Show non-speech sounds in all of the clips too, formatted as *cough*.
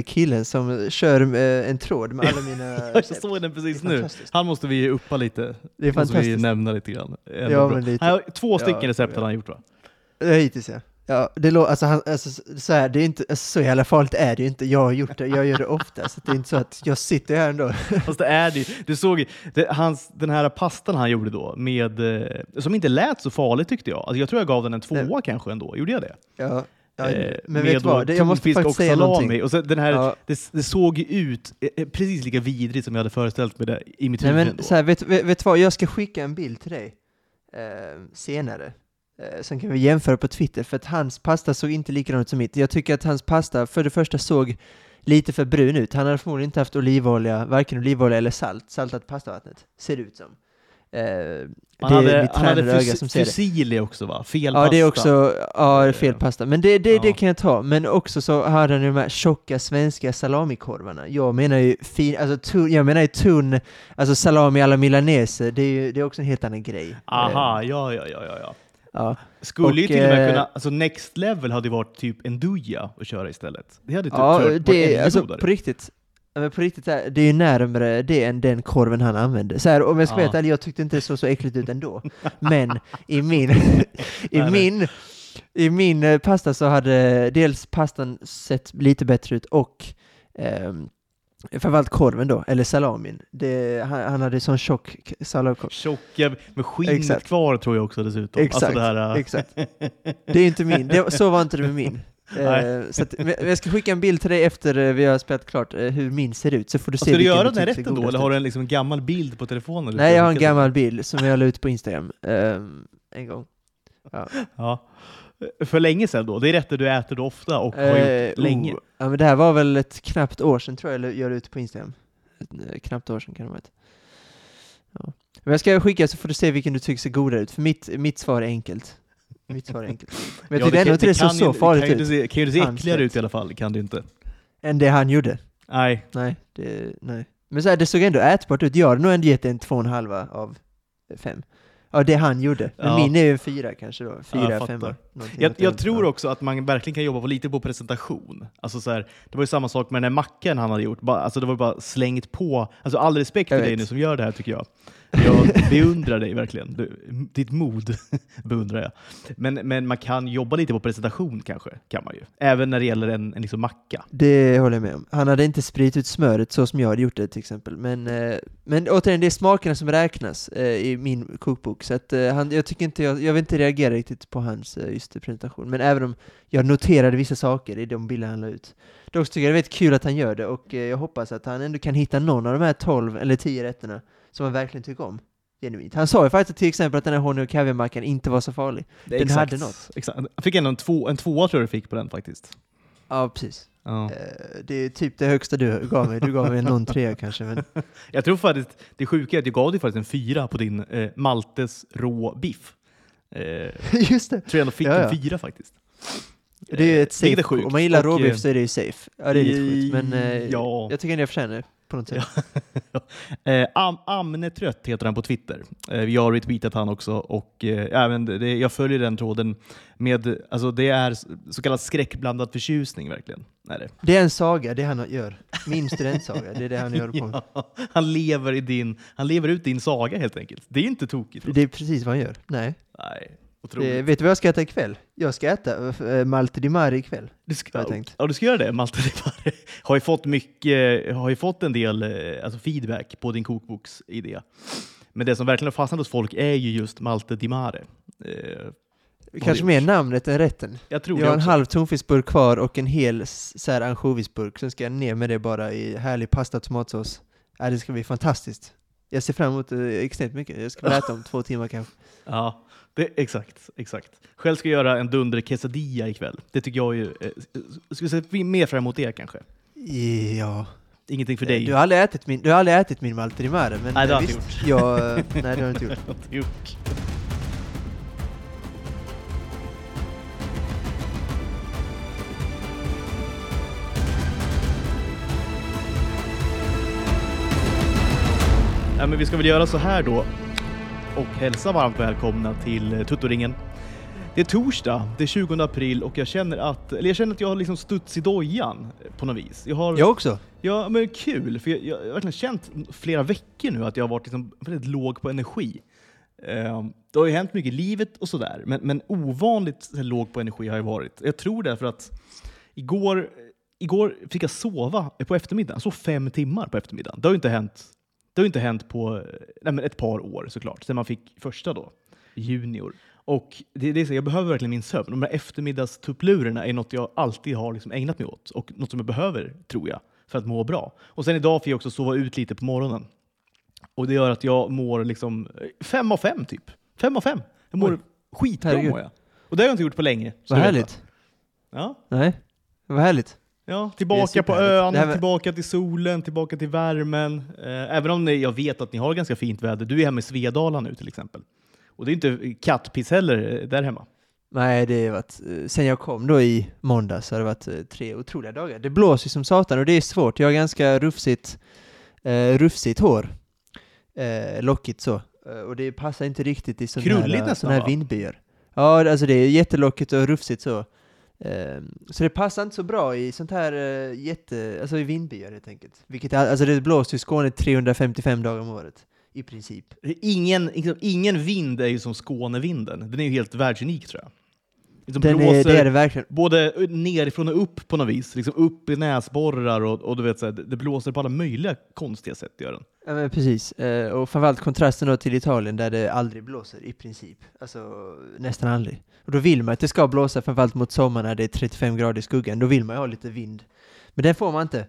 killen som kör en tråd med alla mina *laughs* Jag recept. såg den precis nu. fantastiskt. Han måste vi uppa lite. Det är måste vi fantastiskt. nämna lite grann. Ändå Ja, men lite. Han har två stycken Ja, recept har han gjort va? Hittills ja. Ja, det lå- alltså, han, alltså, så, här, det är inte, alltså, så jävla farligt är det ju inte. Jag har gjort det, jag gör det ofta, så det är inte så att jag sitter här ändå. *laughs* Fast det är det. Du såg det, hans, den här pastan han gjorde då, med, eh, som inte lät så farligt tyckte jag. Alltså jag tror jag gav den en tvåa Nej. kanske ändå. Gjorde jag det? Ja, ja, Eh, men vet du vad, det, jag måste faktiskt säga någonting. Och så den här, Ja. det, det såg ju ut eh, precis lika vidrigt som jag hade föreställt mig det i mitt Nej, huvud. men så här, vet, vet, vet du vad, jag ska skicka en bild till dig eh, senare. Eh, sen kan vi jämföra på Twitter, för att hans pasta såg inte likadant ut som mitt. Jag tycker att hans pasta för det första såg lite för brun ut. Han hade förmodligen inte haft olivolja, varken olivolja eller salt, saltat pastavattnet, ser det ut som. Eh, han det hade, han hade fus- som det. fusilli också va? Fel Ja, pasta. det är också ja, Eh, fel pasta. Men det, det, det ja. kan jag ta. Men också så hade han ju de här tjocka svenska salamikorvarna. Jag menar ju fin, alltså tunn, jag menar ju tunn, alltså salami alla milanese, det är ju det är också en helt annan grej. Aha, Eh, ja, ja, ja, ja. ja. ja. Skulle ju Och, till och med eh, kunna, alltså next level hade ju varit typ en duja att köra istället. Det hade typ ja, kört varit det, ännu alltså på riktigt. Men på riktigt, är- det är ju närmare det än den korven han använde. Så här, om jag ska Ja. ärlig, jag tyckte inte det såg så äckligt ut ändå. *laughs* Men i min, i Nej, nej. min, i min eh, pasta så hade dels pastan sett lite bättre ut och ehm, framförallt korven då, eller salamin. Det, han, han hade sån tjock salamkorv. Tjocka med skinnet Exakt. kvar tror jag också dessutom. Exakt, Alltså det här, äh, exakt. Det är inte min, det, så var inte det med min. Eh, så att, men jag ska skicka en bild till dig efter eh, vi har spelat klart eh, hur min ser ut, så får du se Ska du göra den här rätten då, eller har du en, liksom, gammal bild på telefonen? Nej, jag har en gammal bild som jag la ut på Instagram ehm, en gång. Ja. För länge sedan då? Det är rätter du äter då ofta och har Eh, gjort länge? oh, ja, men det här var väl ett knappt år sedan tror jag jag la ut på Instagram. Ett, eh, knappt år sedan kan det vara. Ett. Ja. Men jag ska skicka så får du se vilken du tycker ser godare ut, för mitt, mitt svar är enkelt. Mitt svar är *laughs* enkelt. Men jag Ja, tyckte ändå inte det såg så farligt kan ut, Se, kan ju inte se Hans äckligare ut i alla fall, kan du inte. än det han gjorde. Nej. Nej, det, nej. Men så här, det såg ändå ätbart ut. Jag hade nog ändå gett en två och en halva av fem. Ja, det han gjorde. Men Ja. min är ju fyra kanske då. Ja, Fyra, fattar. femma. Jag, det jag tror Ja. också att man verkligen kan jobba på lite på presentation. Alltså så här, det var ju samma sak med den här mackan han hade gjort. Alltså det var bara slängt på. Alltså all respekt för dig nu som gör det här tycker jag. Jag beundrar dig verkligen. Du, ditt mod *laughs* beundrar jag. Men, men man kan jobba lite på presentation kanske. Kan man ju. Även när det gäller en, en liksom macka. Det håller jag med om. Han hade inte spridit ut smöret så som jag hade gjort det till exempel. Men, eh, men återigen, det är smakerna som räknas eh, i min kokbok. Så att, eh, han, jag, tycker inte, jag, jag vill inte reagera riktigt på hans just presentation. Men även om jag noterade vissa saker i de bilder han la ut. Dock tycker jag det är väldigt kul att han gör det och jag hoppas att han ändå kan hitta någon av de här 12 eller 10 rätterna som han verkligen tycker om. Genuint. Han sa ju faktiskt till exempel att den här honung och kaviarmackan inte var så farlig. Den hade något. Exakt. Jag fick ändå en, två, en tvåa tror jag du fick på den faktiskt. Ja, precis. Ja. Eh, det är typ det högsta du gav mig. Du gav mig någon trea kanske. Men... *laughs* Jag tror faktiskt, det sjuka är att jag gav dig faktiskt en fyra på din eh, Maltes rå biff. Eh, *laughs* Just det. tror jag ändå fick Ja, ja. en fyra faktiskt. Det är ett Eh, vilket safe. är. Om man gillar Och, råbiff eh, så är det ju safe. Ja, det är lite sjukt. Men eh, ja. jag tycker ändå jag förtjänar det på något sätt. *laughs* Eh, Am Amne Trött heter han på Twitter. Eh, vi har retweetat han också och eh, även det, jag följer den tråden med, alltså det är så kallad skräckblandad förtjusning verkligen. Är det. Det är en saga, det han gör. Min studentsaga, det är det han *laughs* gör på. Ja, han, lever i din, han lever ut din saga helt enkelt. Det är inte tokigt. Det är precis vad han gör. Nej. Nej, otroligt. Det, vet du vad jag ska äta ikväll? Jag ska äta äh, Malte di Mare ikväll. Du ska, jag tänkt. Ja, du ska göra det. Malte Di Mare *laughs* har ju fått mycket, har ju fått en del eh, alltså feedback på din kokboksidé. Men det som verkligen har fastnat hos folk är ju just Malte Di Mare. Eh, Kanske mer namnet än rätten. jag tror Jag har en halv tonfiskburk kvar och en hel s- så här ansjovisburk. Sen ska jag ner med det bara i härlig pasta och tomatsås. Ja, det ska bli fantastiskt. Jag ser fram emot det extremt mycket. Jag ska väl *laughs* äta om två timmar kanske. Ja, det, exakt, exakt. Själv ska jag göra en dunder quesadilla ikväll. Det tycker jag ju. Eh, skulle se mer fram emot det kanske. Ja. Ingenting för dig. Du har aldrig ätit min, du har aldrig ätit min Malte di Mare, men Nej, det har eh, jag visst, inte Jag, nej, det har jag inte gjort. *laughs* gjort. Ja, men vi ska väl göra så här då och hälsa varmt välkomna till eh, Tuttoringen. Det är torsdag, det är 20 april och jag känner att, eller jag känner att jag har liksom studs i dojan på något vis. Jag har, Jag också. Ja, men kul, för jag, jag har verkligen känt flera veckor nu att jag har varit liksom väldigt låg på energi. Eh, det har ju hänt mycket i livet och sådär, men, men ovanligt låg på energi har jag varit. Jag tror därför att igår, igår fick jag sova på eftermiddagen, så fem timmar på eftermiddagen. Det har ju inte hänt, det har ju inte hänt på nej, ett par år såklart, sen man fick första då, junior. Och det, det är så, jag behöver verkligen min sömn. De här eftermiddagstupplurerna är något jag alltid har liksom ägnat mig åt och något som jag behöver, tror jag, för att må bra. Och sen idag fick jag också sova ut lite på morgonen. Och det gör att jag mår liksom eh, fem av fem typ. Fem av fem. Jag mår Oj. skitbra Herregud. mår jag. Och det har jag inte gjort på länge. Vad härligt. Ja, Nej, vad härligt. Ja, tillbaka på ön, var- tillbaka till solen, tillbaka till värmen. Eh, även om ni, jag vet att ni har ganska fint väder. Du är hemma i Svedala nu till exempel. Och det är inte kattpiss heller eh, där hemma. Nej, det har varit, eh, sen jag kom då i måndags så har det varit eh, tre otroliga dagar. Det blåser som satan och det är svårt. Jag har ganska rufsigt, eh, rufsigt hår. Eh, lockigt så. Och det passar inte riktigt i sådana här, såna här vindbyar. Ja, alltså det är jättelockigt och rufsigt så. Eh, så det passar inte så bra i sånt här eh, jätte, alltså i vindbyar helt enkelt. Vilket, är- alltså det blåser i Skåne 355 dagar om året. I princip. Ingen, liksom, ingen vind är ju som Skånevinden. Den är ju helt världsunik tror jag. Liksom Den är, blåser det är det verkligen. både nerifrån och upp på något vis. Liksom upp i näsborrar och, och du vet, så här, det det blåser på alla möjliga konstiga sätt. Gör den. Ja men precis, eh, och framförallt kontrasten då till Italien där det aldrig blåser i princip. Alltså nästan aldrig. Och då vill man att det ska blåsa framförallt mot sommaren när det är 35 grader i skuggan. Då vill man ju ha lite vind. Men det får man inte.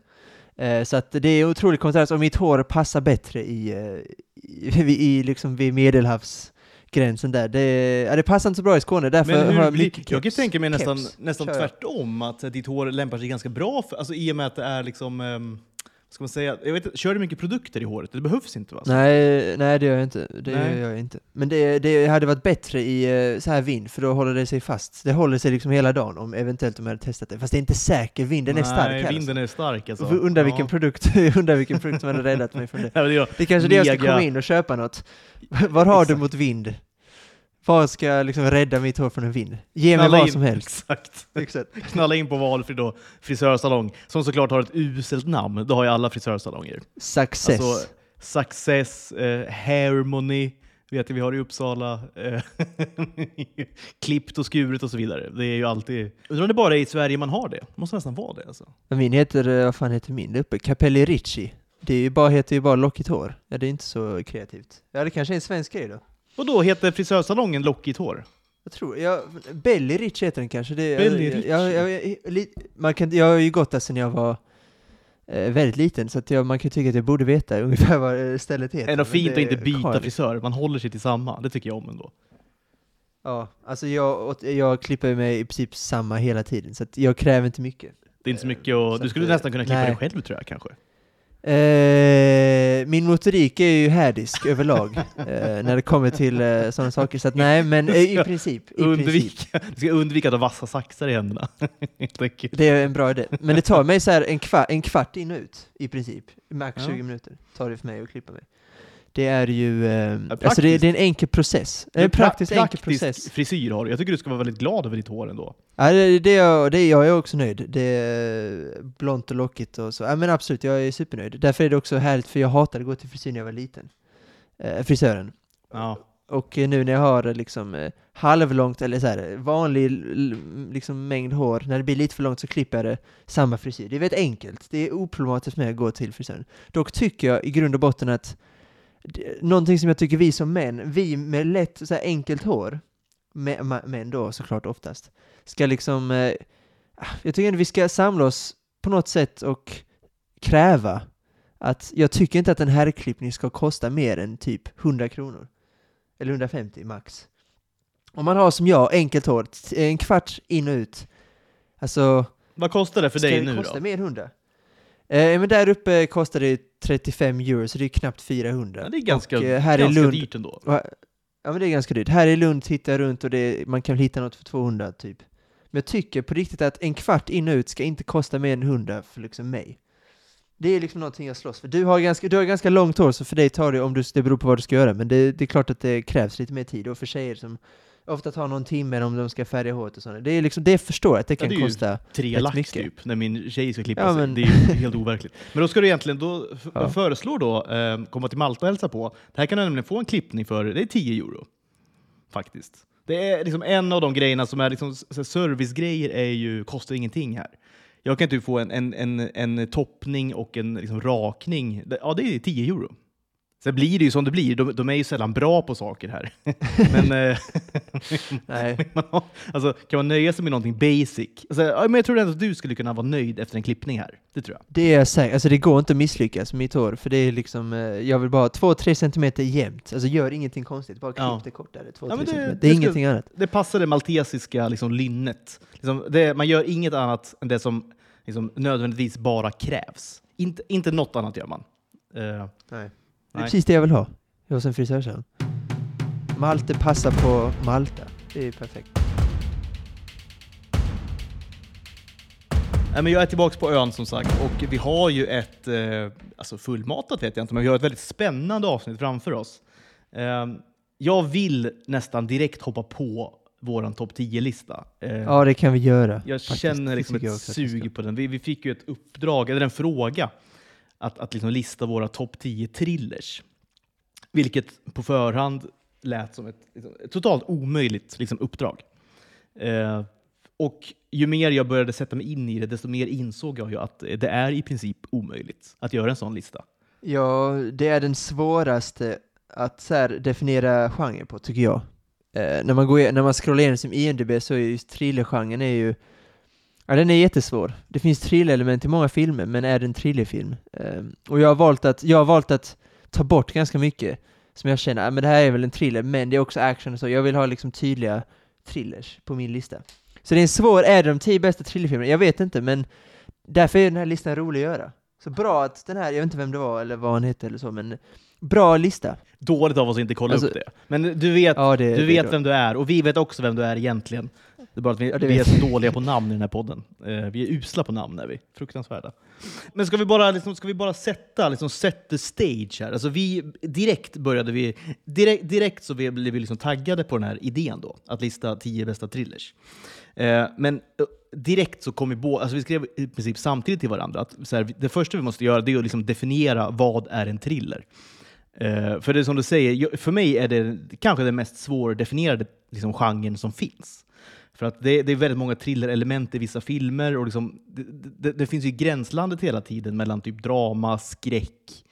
Eh, så att det är otrolig kontrast och mitt hår passar bättre i, eh, i, i liksom vid medelhavsgränsen där. Det, ja, det passar inte så bra i Skåne, därför Men har hur, jag blir- mycket jag kan keps- tänka mig nästan, keps nästan jag. tvärtom, att ditt hår lämpar sig ganska bra för, alltså, i och med att det är liksom, ehm, ska man säga, jag vet, kör du mycket produkter i håret? Det behövs inte va? Nej, nej det gör jag inte. Det Nej. gör jag inte. Men det, det hade varit bättre i eh, så här vind, för då håller det sig fast. Det håller sig liksom hela dagen, om eventuellt om jag hade testat det. Fast det är inte säker vind, den är stark Nej, här vinden är stark alltså. alltså. Undrar Ja. vilken produkt, *laughs* undrar vilken produkt som hade räddat mig från det. *laughs* Ja, det Det är kanske är det jag ska komma in och köpa något. *laughs* Vad har du mot vind? Vad ska jag liksom rädda mitt hår från en vind? Ge mig knalla vad in- som helst. *laughs* Exakt. Exakt. Knalla in på valfri då, frisörsalong, som såklart har ett uselt namn. Det har ju alla frisörsalonger. Success. Alltså, Success, eh, Harmony, vet jag vi har i Uppsala, eh, *laughs* klippt och skuret och så vidare. Det är ju alltid... Undrar om det bara är i Sverige man har det? måste nästan vara det alltså. Min heter, eh, vad fan heter min där uppe? Capelli Ricci. Det är ju bara, heter ju bara lockigt hår. Ja, det är inte så kreativt. Ja, det kanske är en svensk grej då. Och då heter frisörsalongen Lockigt hår? Jag tror, ja, Belly Rich heter den kanske. Det, Belly jag, jag, jag, jag, man kan, jag har ju gått där sedan jag var eh, väldigt liten, så att jag, man kan tycka att jag borde veta *laughs* ungefär vad stället heter. Ändå men fint att inte byta jag frisör, man håller sig till samma. Det tycker jag om ändå. Ja, alltså jag, jag klipper mig i princip samma hela tiden, så att jag kräver inte mycket. Det är inte så mycket och Så Du att, skulle eh, nästan kunna klippa nej. dig själv tror jag kanske. Eh, min motorik är ju härdisk *laughs* överlag, eh, när det kommer till eh, sådana saker, så att nej, men eh, i princip. I princip. Undvika, du ska undvika att ha vassa saxar i händerna. *laughs* Det är en bra idé. Men det tar mig så en, kvart, en kvart in och ut, i princip. Max Ja. 20 minuter tar det för mig att klippa mig. Det är ju... Eh, alltså det, det är en enkel process. En praktisk, enkel process. frisyr har du. Jag tycker du ska vara väldigt glad över ditt hår ändå. Ja, det, det, är det är jag är också nöjd. Det är blont och lockigt och så. Ja, men absolut, jag är supernöjd. Därför är det också härligt, för jag hatade att gå till frisyr när jag var liten. Eh, frisören. Ja. Och eh, nu när jag har eh, liksom eh, halvlångt, eller så här, vanlig liksom mängd hår, när det blir lite för långt så klipper jag det samma frisyr. Det är väldigt enkelt. Det är oproblematiskt med att gå till frisören. Dock tycker jag i grund och botten att någonting som jag tycker vi som män, vi med lätt så här enkelt hår, män då såklart oftast, ska liksom, eh, jag tycker ändå vi ska samla oss på något sätt och kräva att jag tycker inte att en herrklippning ska kosta mer än typ 100 kronor. Eller 150 max. Om man har som jag enkelt hår, en kvart in och ut, alltså Vad kostar det för ska dig det nu kosta då? mer än 100? Eh, men där uppe kostar det 35 euro, så det är knappt 400. Ja, det är ganska, och, eh, här ganska i Lund, dyrt ändå. Ja men det är ganska dyrt. Här i Lund tittar jag runt och det, man kan hitta något för 200 typ. Men jag tycker på riktigt att en kvart in och ut ska inte kosta mer än 100 för liksom mig. Det är liksom någonting jag slåss för. Du har ganska, du har ganska långt hår så för dig tar det, om du, det beror på vad du ska göra, men det, det är klart att det krävs lite mer tid och för tjejer som ofta tar någon timme om de ska färga håret och sånt. Det är liksom, det förstår jag att det kan det är ju kosta. Tre lax mycket. typ, när min tjej ska klippa Ja, sig. men- Det är *laughs* helt overkligt. Men då ska du egentligen, då Ja. föreslår då, eh, komma till Malta och hälsa på. Det här kan du nämligen få en klippning för, det är 10 euro. Faktiskt. Det är liksom en av de grejerna som är liksom, servicegrejer är ju, kostar ingenting här. Jag kan typ få en, en, en, en toppning och en liksom, rakning. Ja, det är 10 euro. Sen blir det ju som det blir. De, de är ju sällan bra på saker här. *laughs* Men eh, *laughs* Nej. *laughs* man har- alltså, kan man nöja sig med någonting basic? Alltså, ja, men jag tror ändå att du skulle kunna vara nöjd efter en klippning här. Det tror jag. Det är jag säker Alltså det går inte att misslyckas med mitt hår, för det är liksom, eh, jag vill bara ha 2-3 centimeter jämnt. Alltså gör ingenting konstigt, bara klipp Ja. det kortare. 2-3 Ja, det- centimeter. Det det är ska- ingenting annat. Det passar det maltesiska liksom, lynnet. Liksom, det, man gör inget annat än det som liksom, nödvändigtvis bara krävs. Inte, inte något annat gör man. Eh, Nej. Det är Nej. precis det jag vill ha. Jag hos en frisörsalong. Malte passar på Malta. Det är perfekt. Nej, men jag är tillbaka på ön som sagt och vi har ju ett, eh, alltså fullmatat vet jag inte, men vi har ett väldigt spännande avsnitt framför oss. Eh, jag vill nästan direkt hoppa på våran topp 10-lista. Eh, Ja, det kan vi göra. jag faktiskt. känner Det liksom tycker jag ett också att vi ska. sug på den. Vi, vi fick ju ett uppdrag, eller en fråga, att, att liksom lista våra topp 10 thrillers. Vilket på förhand lät som ett, liksom, ett totalt omöjligt liksom, uppdrag. Eh, och ju mer jag började sätta mig in i det, desto mer insåg jag ju att det är i princip omöjligt att göra en sån lista. Ja, det är den svåraste att så här, definiera genre på, tycker jag. Eh, när, man går, när man scrollar igenom som IMDB så är just thrillergenren är ju Ja, den är jättesvår. Det finns thrillerelement i många filmer, men är det en thrillerfilm? Eh, och jag har, valt att, jag har valt att ta bort ganska mycket som jag känner, ah, men det här är väl en thriller, men det är också action och så. Jag vill ha liksom tydliga thrillers på min lista. Så det är en svår, är det de tio bästa thrillerfilmerna? Jag vet inte, men därför är den här listan rolig att göra. Så bra att den här, jag vet inte vem det var eller vad han hette eller så, men bra lista. Dåligt av oss att inte kolla Alltså- upp det. Men du vet, Ja, det, du det vet vem du är och vi vet också vem du är egentligen. Det är bara att vi, vi är så dåliga på namn i den här podden. Eh, vi är usla på namn är vi. Fruktansvärda. Men ska vi bara, liksom, ska vi bara sätta, liksom, set the stage här? Alltså vi, direkt började vi, direkt, direkt så vi- blev vi liksom taggade på den här idén då, att lista 10 bästa thrillers. Eh, men eh, direkt så kom vi båda, alltså vi skrev i princip samtidigt till varandra att så här, det första vi måste göra det är att liksom definiera vad är en thriller. För det är som du säger, för mig är det kanske den mest svårdefinierade liksom, genren som finns. För att det, det är väldigt många thriller-element i vissa filmer och liksom, det, det, det finns ju gränslandet hela tiden mellan typ drama, skräck.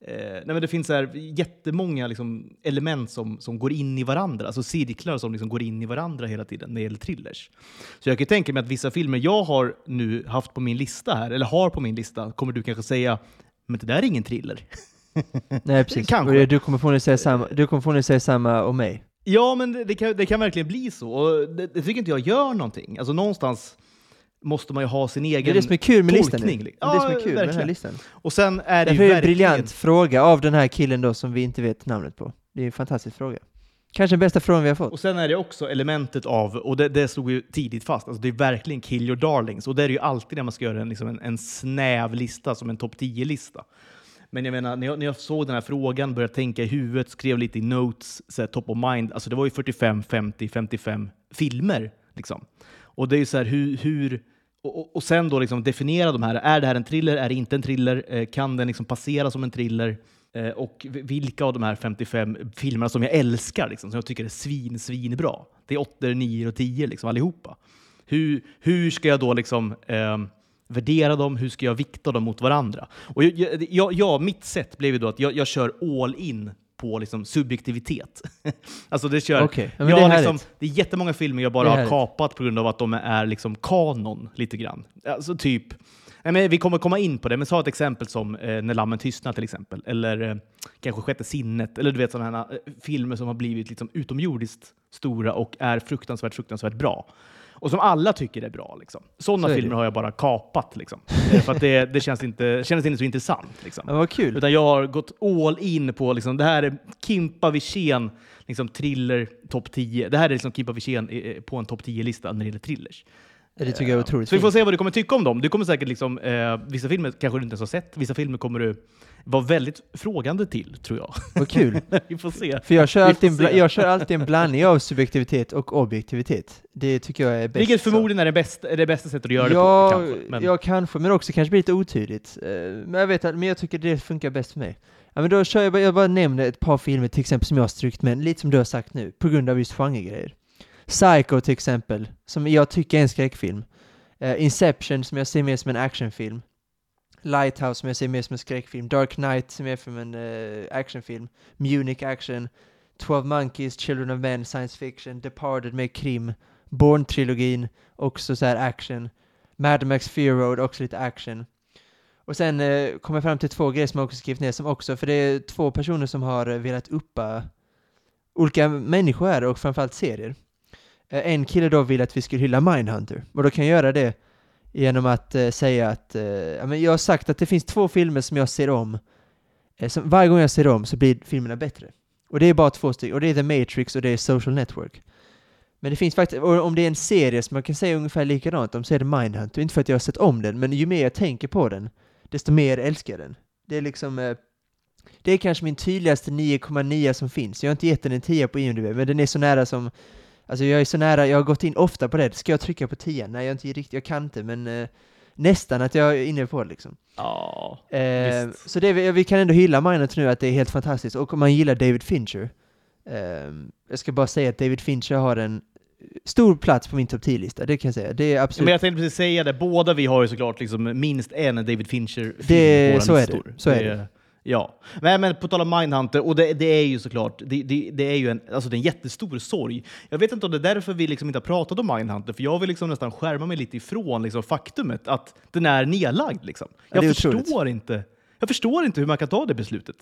Eh, nej men det finns här jättemånga liksom, element som, som går in i varandra, alltså cirklar som liksom går in i varandra hela tiden när det gäller thrillers. Så jag kan tänka mig att vissa filmer jag har nu haft på min lista här, eller har på min lista, kommer du kanske säga men det där är ingen thriller. Nej, precis. *laughs* Kanske. Och du kommer få säga samma, du kommer få säga samma om mig. Ja, men det, det, kan, det kan verkligen bli så. Och det, det tycker inte jag gör någonting. Alltså någonstans måste man ju ha sin egen Det är det som är kul med listan nu. tolkning. Det är det som är kul med den här listan. Och sen är det ju är det en verkligen... briljant fråga av den här killen då som vi inte vet namnet på. Det är en fantastisk fråga. Kanske den bästa frågan vi har fått. Och sen är det också elementet av, och det, det slog ju tidigt fast, alltså det är verkligen kill your darlings. Och det är det ju alltid när man ska göra en, liksom en, en snäv lista, som en topp 10-lista. Men jag menar, när jag, när jag såg den här frågan, började tänka i huvudet, skrev lite i notes, så här, top of mind, alltså det var ju 45, 50, 55 filmer. Liksom. Och det är ju så här, hur... hur och, och- sen då liksom definiera de här. Är det här en thriller? Är det inte en thriller? Eh, kan den liksom passera som en thriller? Eh, och vilka av de här 55 filmerna som jag älskar, liksom, som jag tycker är svin, svin bra. Det är 8, 9 och 10 liksom, allihopa. Hur, hur ska jag då liksom, eh, värdera dem? Hur ska jag vikta dem mot varandra? Och jag, jag, jag, mitt sätt blev ju då att jag, jag kör all in på liksom subjektivitet. *laughs* alltså det kör, Okej, ja, jag det är liksom, det är jättemånga filmer jag bara har kapat på grund av att de är liksom kanon lite grann. Alltså typ, nej men vi kommer komma in på det, men ta ett exempel som eh, När lammen tystnar till exempel, eller eh, kanske Sjätte sinnet, eller du vet sådana här eh, filmer som har blivit liksom utomjordiskt stora och är fruktansvärt, fruktansvärt bra. Och som alla tycker är bra. Liksom. Sådana Så filmer har jag bara kapat. Liksom. Eh, För att det, det känns inte, känns inte så intressant. Liksom. Ja, vad kul. Utan jag har gått all in på, liksom, det här är Kimpa Wirsén, liksom, thriller topp 10. Det här är liksom Kimpa Wirsén eh, på en topp 10-lista när det gäller thrillers. Det tycker jag är otroligt Så vi får se vad du kommer tycka om dem. Du kommer säkert liksom, eh, vissa filmer kanske du inte ens har sett, vissa filmer kommer du vara väldigt frågande till, tror jag. Vad kul. *laughs* vi får se. För jag kör, alltid en jag kör alltid en blandning av subjektivitet och objektivitet. Det tycker jag är bäst. Vilket förmodligen är det bästa, är det bästa sättet att göra ja, det på. Kanske. Men, ja, kanske, men också kanske blir lite otydligt. Eh, Men jag vet men jag tycker det funkar bäst för mig. Ja, men då kör jag, bara- jag bara nämner ett par filmer till exempel som jag har strykt med, lite som du har sagt nu, på grund av just genregrejer. Psycho till exempel, som jag tycker är en skräckfilm. Uh, Inception som jag ser mer som en actionfilm. Lighthouse som jag ser mer som en skräckfilm. Dark Knight som är som en uh, actionfilm. Munich action. 12 Monkeys, Children of Men, science fiction. Departed med krim. Born-trilogin, också så här action. Mad Max Fear Road, också lite action. Och sen eh, kom jag fram till två grejer som jag också skrivit ner som också, för det är två personer som har eh, velat uppa olika människor här och framförallt serier. Eh, en kille då vill att vi skulle hylla Mindhunter, och då kan jag göra det genom att eh, säga att, eh, jag har sagt att det finns två filmer som jag ser om, eh, som, varje gång jag ser om så blir filmerna bättre. Och det är bara två stycken, och det är The Matrix och det är Social Network. Men det finns faktiskt, och om det är en serie som man kan säga ungefär likadant om så är det Mindhunter, inte för att jag har sett om den, men ju mer jag tänker på den, desto mer älskar jag den. Det är liksom, eh, det är kanske min tydligaste 9,9 som finns. Jag har inte gett den en 10 på IMDb, men den är så nära som, alltså jag är så nära, jag har gått in ofta på det. Ska jag trycka på 10? Nej, jag är inte riktigt, jag kan inte, men eh, nästan att jag är inne på det liksom. ja, Eh, visst. så det, vi vi kan ändå hylla Mindhunter nu, att det är helt fantastiskt. Och om man gillar David Fincher, eh, jag ska bara säga att David Fincher har en stor plats på min topp 10-lista, det kan jag säga. Det är absolut Men jag tänkte precis säga det, båda vi har ju såklart liksom minst en David Fincher-film Det- på våra så är det. Så är det. Ja. Men, men på tal om Mindhunter, och det, det är ju såklart, det, det, det är ju en, alltså det är en jättestor sorg. Jag vet inte om det är därför vi liksom inte har pratat om Mindhunter, för jag vill liksom nästan skärma mig lite ifrån liksom faktumet att den är nedlagd. Liksom. Ja, Jag, är förstår otroligt. inte, jag förstår inte hur man kan ta det beslutet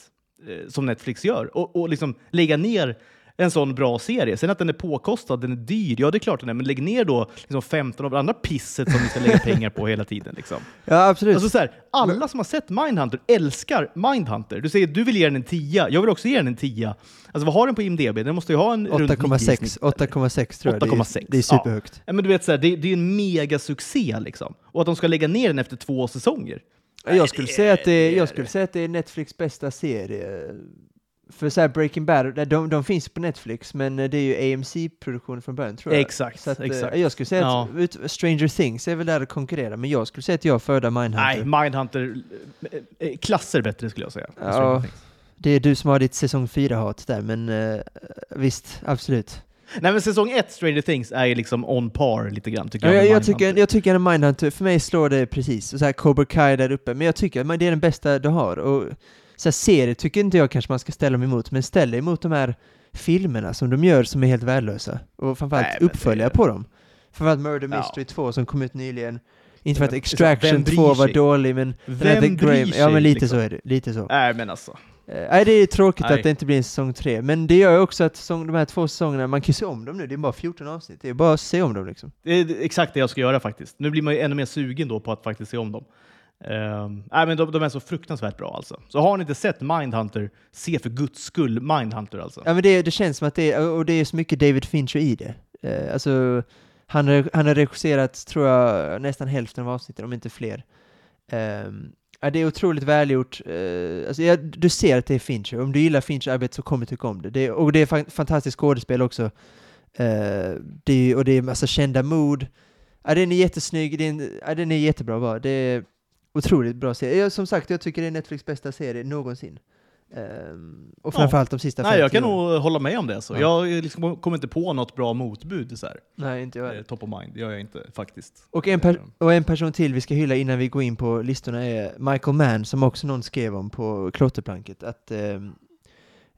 eh, som Netflix gör och, och liksom lägga ner en sån bra serie. Sen att den är påkostad, den är dyr, ja det är klart den är, men lägg ner då liksom 15 av det andra pisset som ni ska lägga pengar på hela tiden. Liksom. *laughs* Ja, absolut. Alltså så här, alla som har sett Mindhunter älskar Mindhunter. Du säger du vill ge den en 10, jag vill också ge den en 10. Alltså vad har den på IMDB? Den måste ju ha en runt 9 i 8,6 snitt. 8,6 tror jag. Det är- 8,6, Det är superhögt. Ja, men du vet, så här, det, det är en megasuccé liksom. Och att de ska lägga ner den efter två säsonger. Jag skulle, säga att det, det är- jag skulle säga att det är Netflix bästa serie. För så här Breaking Bad, de, de finns på Netflix, men det är ju AMC-produktion från början tror jag. Exakt, Så att, eh, exakt. Jag skulle säga Ja. att ut- Stranger Things är väl där att konkurrera, men jag skulle säga att jag föredrar Mindhunter. Nej, Mindhunter, eh, eh, klasser bättre skulle jag säga. Ja. Det är du som har ditt säsong 4-hat där, men eh, visst, absolut. Nej men säsong ett, Stranger Things, är ju liksom on par lite grann tycker Jag, jag. jag, tycker, jag tycker Mindhunter, för mig slår det precis. Och så här Cobra Kai där uppe, men jag tycker att det är den bästa du har. Och så här serier tycker inte jag kanske man ska ställa dem emot, men ställ dig emot de här filmerna som de gör som är helt värdelösa. Och framförallt Nej, uppföljare på dem. Framförallt Murder Ja. Mystery 2 som kom ut nyligen. Inte för att Extraction vem bryr 2 var dålig, men Vem The bryr sig? Ja men lite liksom? så är det, lite så. Nej men alltså. Eh, Nej, det är tråkigt Nej. att det inte blir en säsong tre, men det gör ju också att säsong, de här två säsongerna, man kan ju se om dem nu, det är bara 14 avsnitt, det är bara att se om dem liksom. Det är exakt det jag ska göra faktiskt. Nu blir man ju ännu mer sugen då på att faktiskt se om dem. Ehm, äh, men de, de är så fruktansvärt bra alltså. Så har ni inte sett Mindhunter, se för guds skull Mindhunter alltså. Ja men det, det känns som att det är, och det är så mycket David Fincher i det. Uh, alltså, han har, han har regisserat, tror jag, nästan hälften av avsnitten, om inte fler. Ehm, ja, det är otroligt välgjort. Uh, alltså, ja, du ser att det är Fincher. Om du gillar Fincher arbete så kommer du tycka om det. det är, och det är fa- fantastiskt skådespel också. Uh, det är, och det är massa kända mod. Ja, den är jättesnygg, den, ja, den är jättebra bara. Det är otroligt bra serie. Jag, som sagt, jag tycker det är Netflix bästa serie någonsin. Ehm, och Ja. framförallt de sista Nej, 50 jag kan nog hålla med om det. Så. Ja. Jag liksom kommer inte på något bra motbud. Så här. Nej, inte jag Eh, top of mind, det gör jag inte faktiskt. Och en, per- och en person till vi ska hylla innan vi går in på listorna är Michael Mann, som också någon skrev om på klotterplanket, att ehm,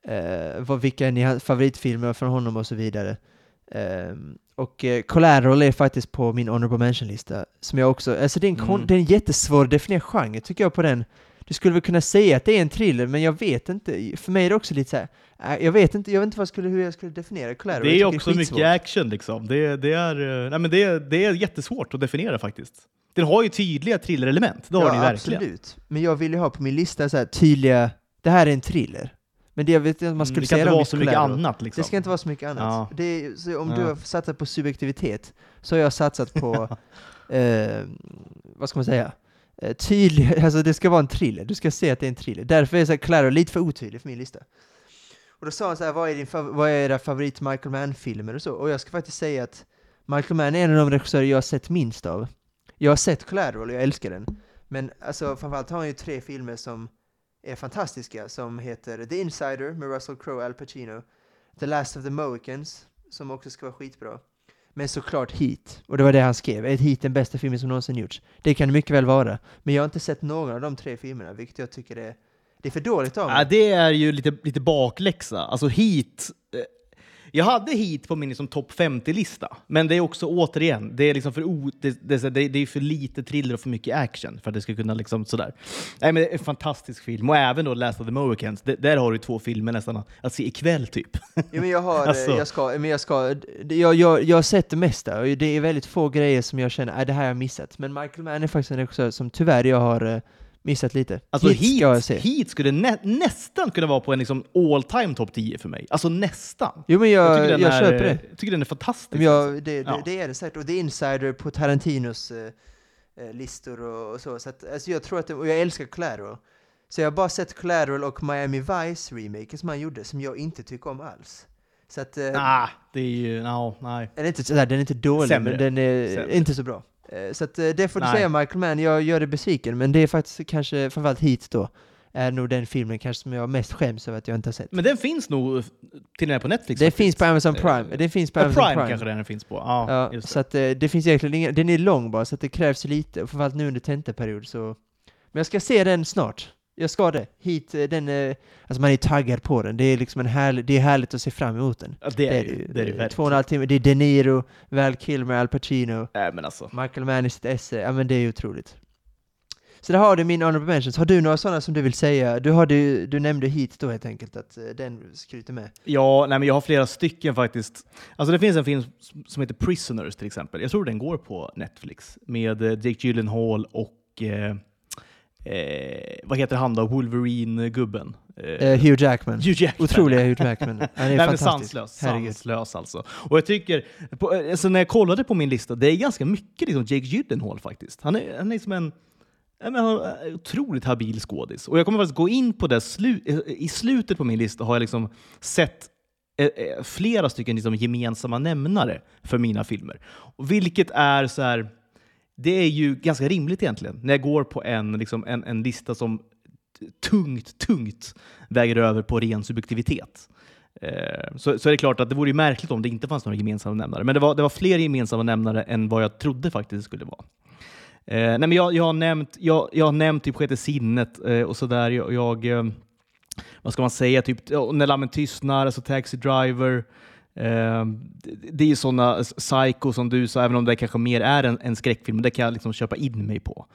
eh, vad, vilka är ni favoritfilmer från honom och så vidare. Ehm, och eh, Collateral är faktiskt på min honorable mention-lista, som jag också, alltså det är en, Mm. det är en jättesvår att definiera genre tycker jag på den. Du skulle väl kunna säga att det är en thriller, men jag vet inte. För mig är det också lite så här, äh, jag vet inte, jag vet inte vad jag skulle, hur jag skulle definiera Collateral. Det är också skitsvårt. mycket action liksom. Det, det, är, eh, nej, men det, det är jättesvårt att definiera faktiskt. Den har ju tydliga thrillerelement, det har ja, den ju verkligen. absolut. Men jag vill ju ha på min lista så här tydliga, det här är en thriller. Men det jag vet inte man skulle Mm, det kan säga inte vara så mycket annat liksom. Det ska inte vara så mycket annat. Ja. Är, om Ja. du har satsat på subjektivitet så har jag satsat på, *laughs* eh, vad ska man säga, eh, tydlig, *laughs* alltså det ska vara en thriller, du ska se att det är en thriller. Därför är så här Claro lite för otydlig för min lista. Och då sa han så här, vad är, din vad är era favorit Michael Mann-filmer och så? Och jag ska faktiskt säga att Michael Mann är en av de regissörer jag har sett minst av. Jag har sett Collateral och jag älskar den. Men alltså framförallt har han ju tre filmer som är fantastiska, som heter The Insider med Russell Crowe och Al Pacino, The Last of the Mohicans, som också ska vara skitbra. Men såklart Heat, och det var det han skrev. Är Heat den bästa filmen som någonsin gjorts? Det kan det mycket väl vara. Men jag har inte sett någon av de tre filmerna, vilket jag tycker är, det är för dåligt av mig. Ja, det är ju lite, lite bakläxa. Alltså hit. Eh, Jag hade hit på min liksom, topp 50-lista, men det är också återigen, det är, liksom för o, det, det, det, det är för lite thriller och för mycket action för att det ska kunna liksom sådär. Nej, men det är en fantastisk film och även då Last of the Mohicans. Det, där har du två filmer nästan att, att se ikväll typ. Ja, men jag har, *laughs* Alltså. jag ska, men jag ska, jag, jag, jag har sett det mesta, och det är väldigt få grejer som jag känner, äh, det här har jag missat. Men Michael Mann är faktiskt en regissör som tyvärr jag har eh, missat lite. Alltså Heat ska jag hit, se. hit skulle nä, nästan kunna vara på en liksom, all time topp 10 för mig. Alltså nästan. Jo men jag, jag, tycker den är, köper det. Jag tycker den är fantastisk. Men alltså. jag, det, det, Ja. det är det säkert, och The Insider på Tarantinos eh, eh, listor och, och så. så att, alltså jag tror att det, och jag älskar Collateral. Så jag har bara sett Collateral och Miami Vice remaken som han gjorde, som jag inte tycker om alls. Så att, eh, Ah, det är ju... No, nej. den, är inte, sådär, den är inte dålig, Sämre. men den är Sämre. inte så bra. Eh, Så att, eh, det får du Nej. säga Michael Mann, jag gör dig besviken, men det är faktiskt kanske, framförallt Heat då, är nog den filmen kanske som jag mest skäms över att jag inte har sett. Men den finns nog till och med på Netflix. det faktiskt. finns på Amazon Eh, Prime, det finns på Ja, Amazon Prime, Prime. kanske den finns på. Ja, Ja, det. så att eh, det finns egentligen ingen, den är lång bara, så det krävs lite, framförallt nu under tentaperiod så... Men jag ska se den snart. Jag ska det. Hit, eh, den, eh, alltså man är taggad på den. Det är liksom en härlig, det är härligt att se fram emot den. Ja, det är det ju. Det är det. Två och en halv timme, det är De Niro, Val Kilmer, Al Pacino, Nej, men alltså. Michael Mann i sitt esse. Ja men det är ju otroligt. Så där har du min honorable mentions. Har du några sådana som du vill säga? Du, har du, du nämnde hit då helt enkelt, att eh, den skryter med. Ja, nej, men jag har flera stycken faktiskt. Alltså det finns en film som heter Prisoners till exempel. Jag tror den går på Netflix med Jake Gyllenhaal och eh, eh, vad heter han då? Wolverine-gubben? Eh, Eh, Hugh Jackman. Hugh Jackman. Otroliga Hugh Jackman. Han är *laughs* Nej, fantastisk. sanslös. Sanslös alltså. Och jag tycker, på, alltså när jag kollade på min lista, det är ganska mycket liksom Jake Gyllenhaal faktiskt. Han är, han är som en en otroligt habil skådis. Och jag kommer faktiskt gå in på det slu, i slutet på min lista har jag liksom sett eh, eh, flera stycken liksom gemensamma nämnare för mina filmer. Vilket är så här, det är ju ganska rimligt egentligen när jag går på en, liksom, en, en lista som tungt, tungt väger över på ren subjektivitet. Eh, Så, så är det klart att det vore ju märkligt om det inte fanns några gemensamma nämnare. Men det var, det var fler gemensamma nämnare än vad jag trodde faktiskt det skulle vara. Eh, nej men jag, jag, har nämnt, jag, jag har nämnt typ Sjätte sinnet eh, och sådär. Jag, jag, eh, vad ska man säga, typ När lammen tystnar, alltså Taxi Driver. Eh, det, är ju sådana psycho som du sa, även om det kanske mer är en, en skräckfilm. Det kan jag liksom köpa in mig på,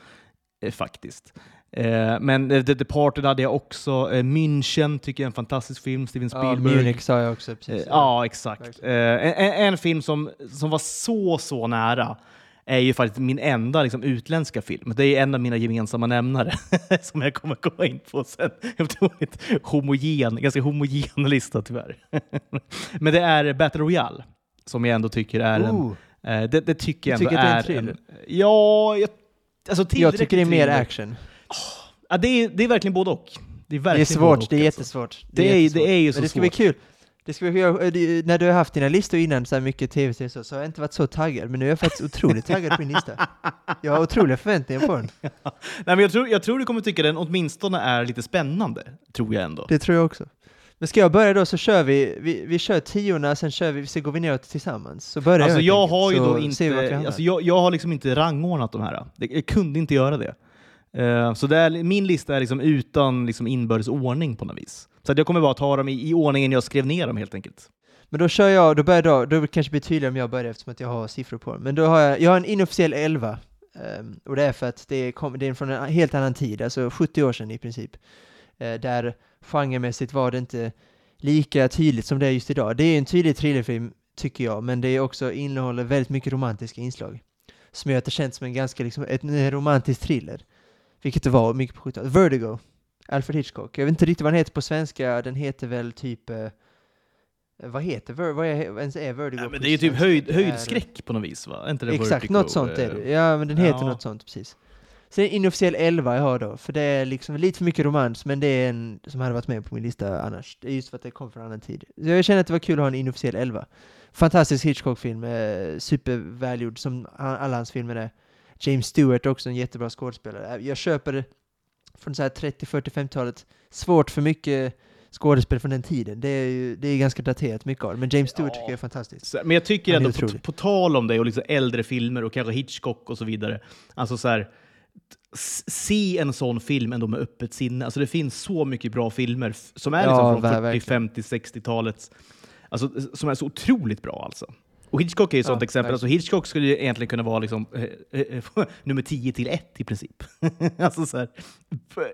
eh, faktiskt. Eh, men eh, The Departed hade jag också. Eh, München tycker jag är en fantastisk film, Steven Ja, Spielberg. Munich sa jag också. Precis. Ja, exakt. En- en film som, som var så, så nära är ju faktiskt min enda liksom, utländska film. Det är en av mina gemensamma nämnare *laughs* som jag kommer komma in på sen. Otroligt homogen, ganska homogen lista tyvärr. *laughs* Men det är Battle Royale som jag ändå tycker är en... Ooh, Eh, det, det tycker jag ändå tycker att det är en är thriller? Ja, jag, alltså jag tycker det är mer action. Ja, det, är, det är verkligen både och. Det är, Det är svårt, det är alltså. jättesvårt. Det är- det är ju så Men det ska svårt. bli kul. Det ska bli kul. Eh, När du har haft dina listor innan, så här mycket tv-serier så, så har jag inte varit så taggad, men nu är jag faktiskt otroligt taggad på din lista. Jag har otroliga förväntningar på den. *laughs* Nej, men jag, tror, jag tror du kommer tycka den åtminstone är lite spännande. Tror jag ändå. Det tror jag också. Men ska jag börja då så kör vi, vi, vi kör tiorna, sen kör vi, sen går vi neråt tillsammans. Så börjar Alltså jag enkelt, har ju då vi vi inte, alltså jag, jag har liksom inte rangordnat de här. Jag kunde inte göra det. Eh, så det är, min lista är liksom utan liksom inbördes ordning på något vis. Så att jag kommer bara ta dem i, i ordningen jag skrev ner dem helt enkelt. Men då kör jag, då börjar jag, då kanske blir tydligare om jag börjar eftersom att jag har siffror på dem. Men då har jag, jag har en inofficiell 11. um, ehm, och det är för att det är, kom, det är från en helt annan tid, alltså 70 år sedan i princip. Uh, där genremässigt var det inte lika tydligt som det är just idag. Det är en tydlig thrillerfilm, tycker jag, men det är också innehåller väldigt mycket romantiska inslag. Som gör att det känns som en ganska liksom, ett, en romantisk thriller. Vilket det var mycket på 70-talet. Vertigo, Alfred Hitchcock. Jag vet inte riktigt vad den heter på svenska, den heter väl typ eh, Vad heter Ver- vad är, ens är Vertigo? På men det är ju typ höjd, är- höjdskräck på något vis va? Är inte det Exakt, Vertigo? något sånt är Eh, det. Ja, men den heter ja. något sånt, precis. Sen inofficiell 11 jag har då, för det är liksom lite för mycket romans, men det är en som hade varit med på min lista annars. Det är just för att det kom från en annan tid. Så jag känner att det var kul att ha en inofficiell 11. Fantastisk Hitchcock-film, eh, supervälgjord som alla hans filmer är. James Stewart också en jättebra skådespelare. Jag köper det från så här 30, 40, 50-talet. Svårt för mycket skådespel från den tiden. Det är ju det är ganska daterat mycket av det. Men James Stewart Ja. tycker jag är fantastisk. Men jag tycker ändå, på, på tal om det och liksom äldre filmer och kanske Hitchcock och så vidare, alltså så här, se en sån film ändå med öppet sinne. Alltså det finns så mycket bra filmer som är Ja, liksom från ver- 40, verkligen. 50, 60-talets, alltså, som är så otroligt bra alltså. Och Hitchcock är ju ett Ja, sånt exempel. Alltså Hitchcock skulle ju egentligen kunna vara liksom, eh, eh, eh, *laughs* nummer 10 till 1 i princip. *laughs* alltså så här,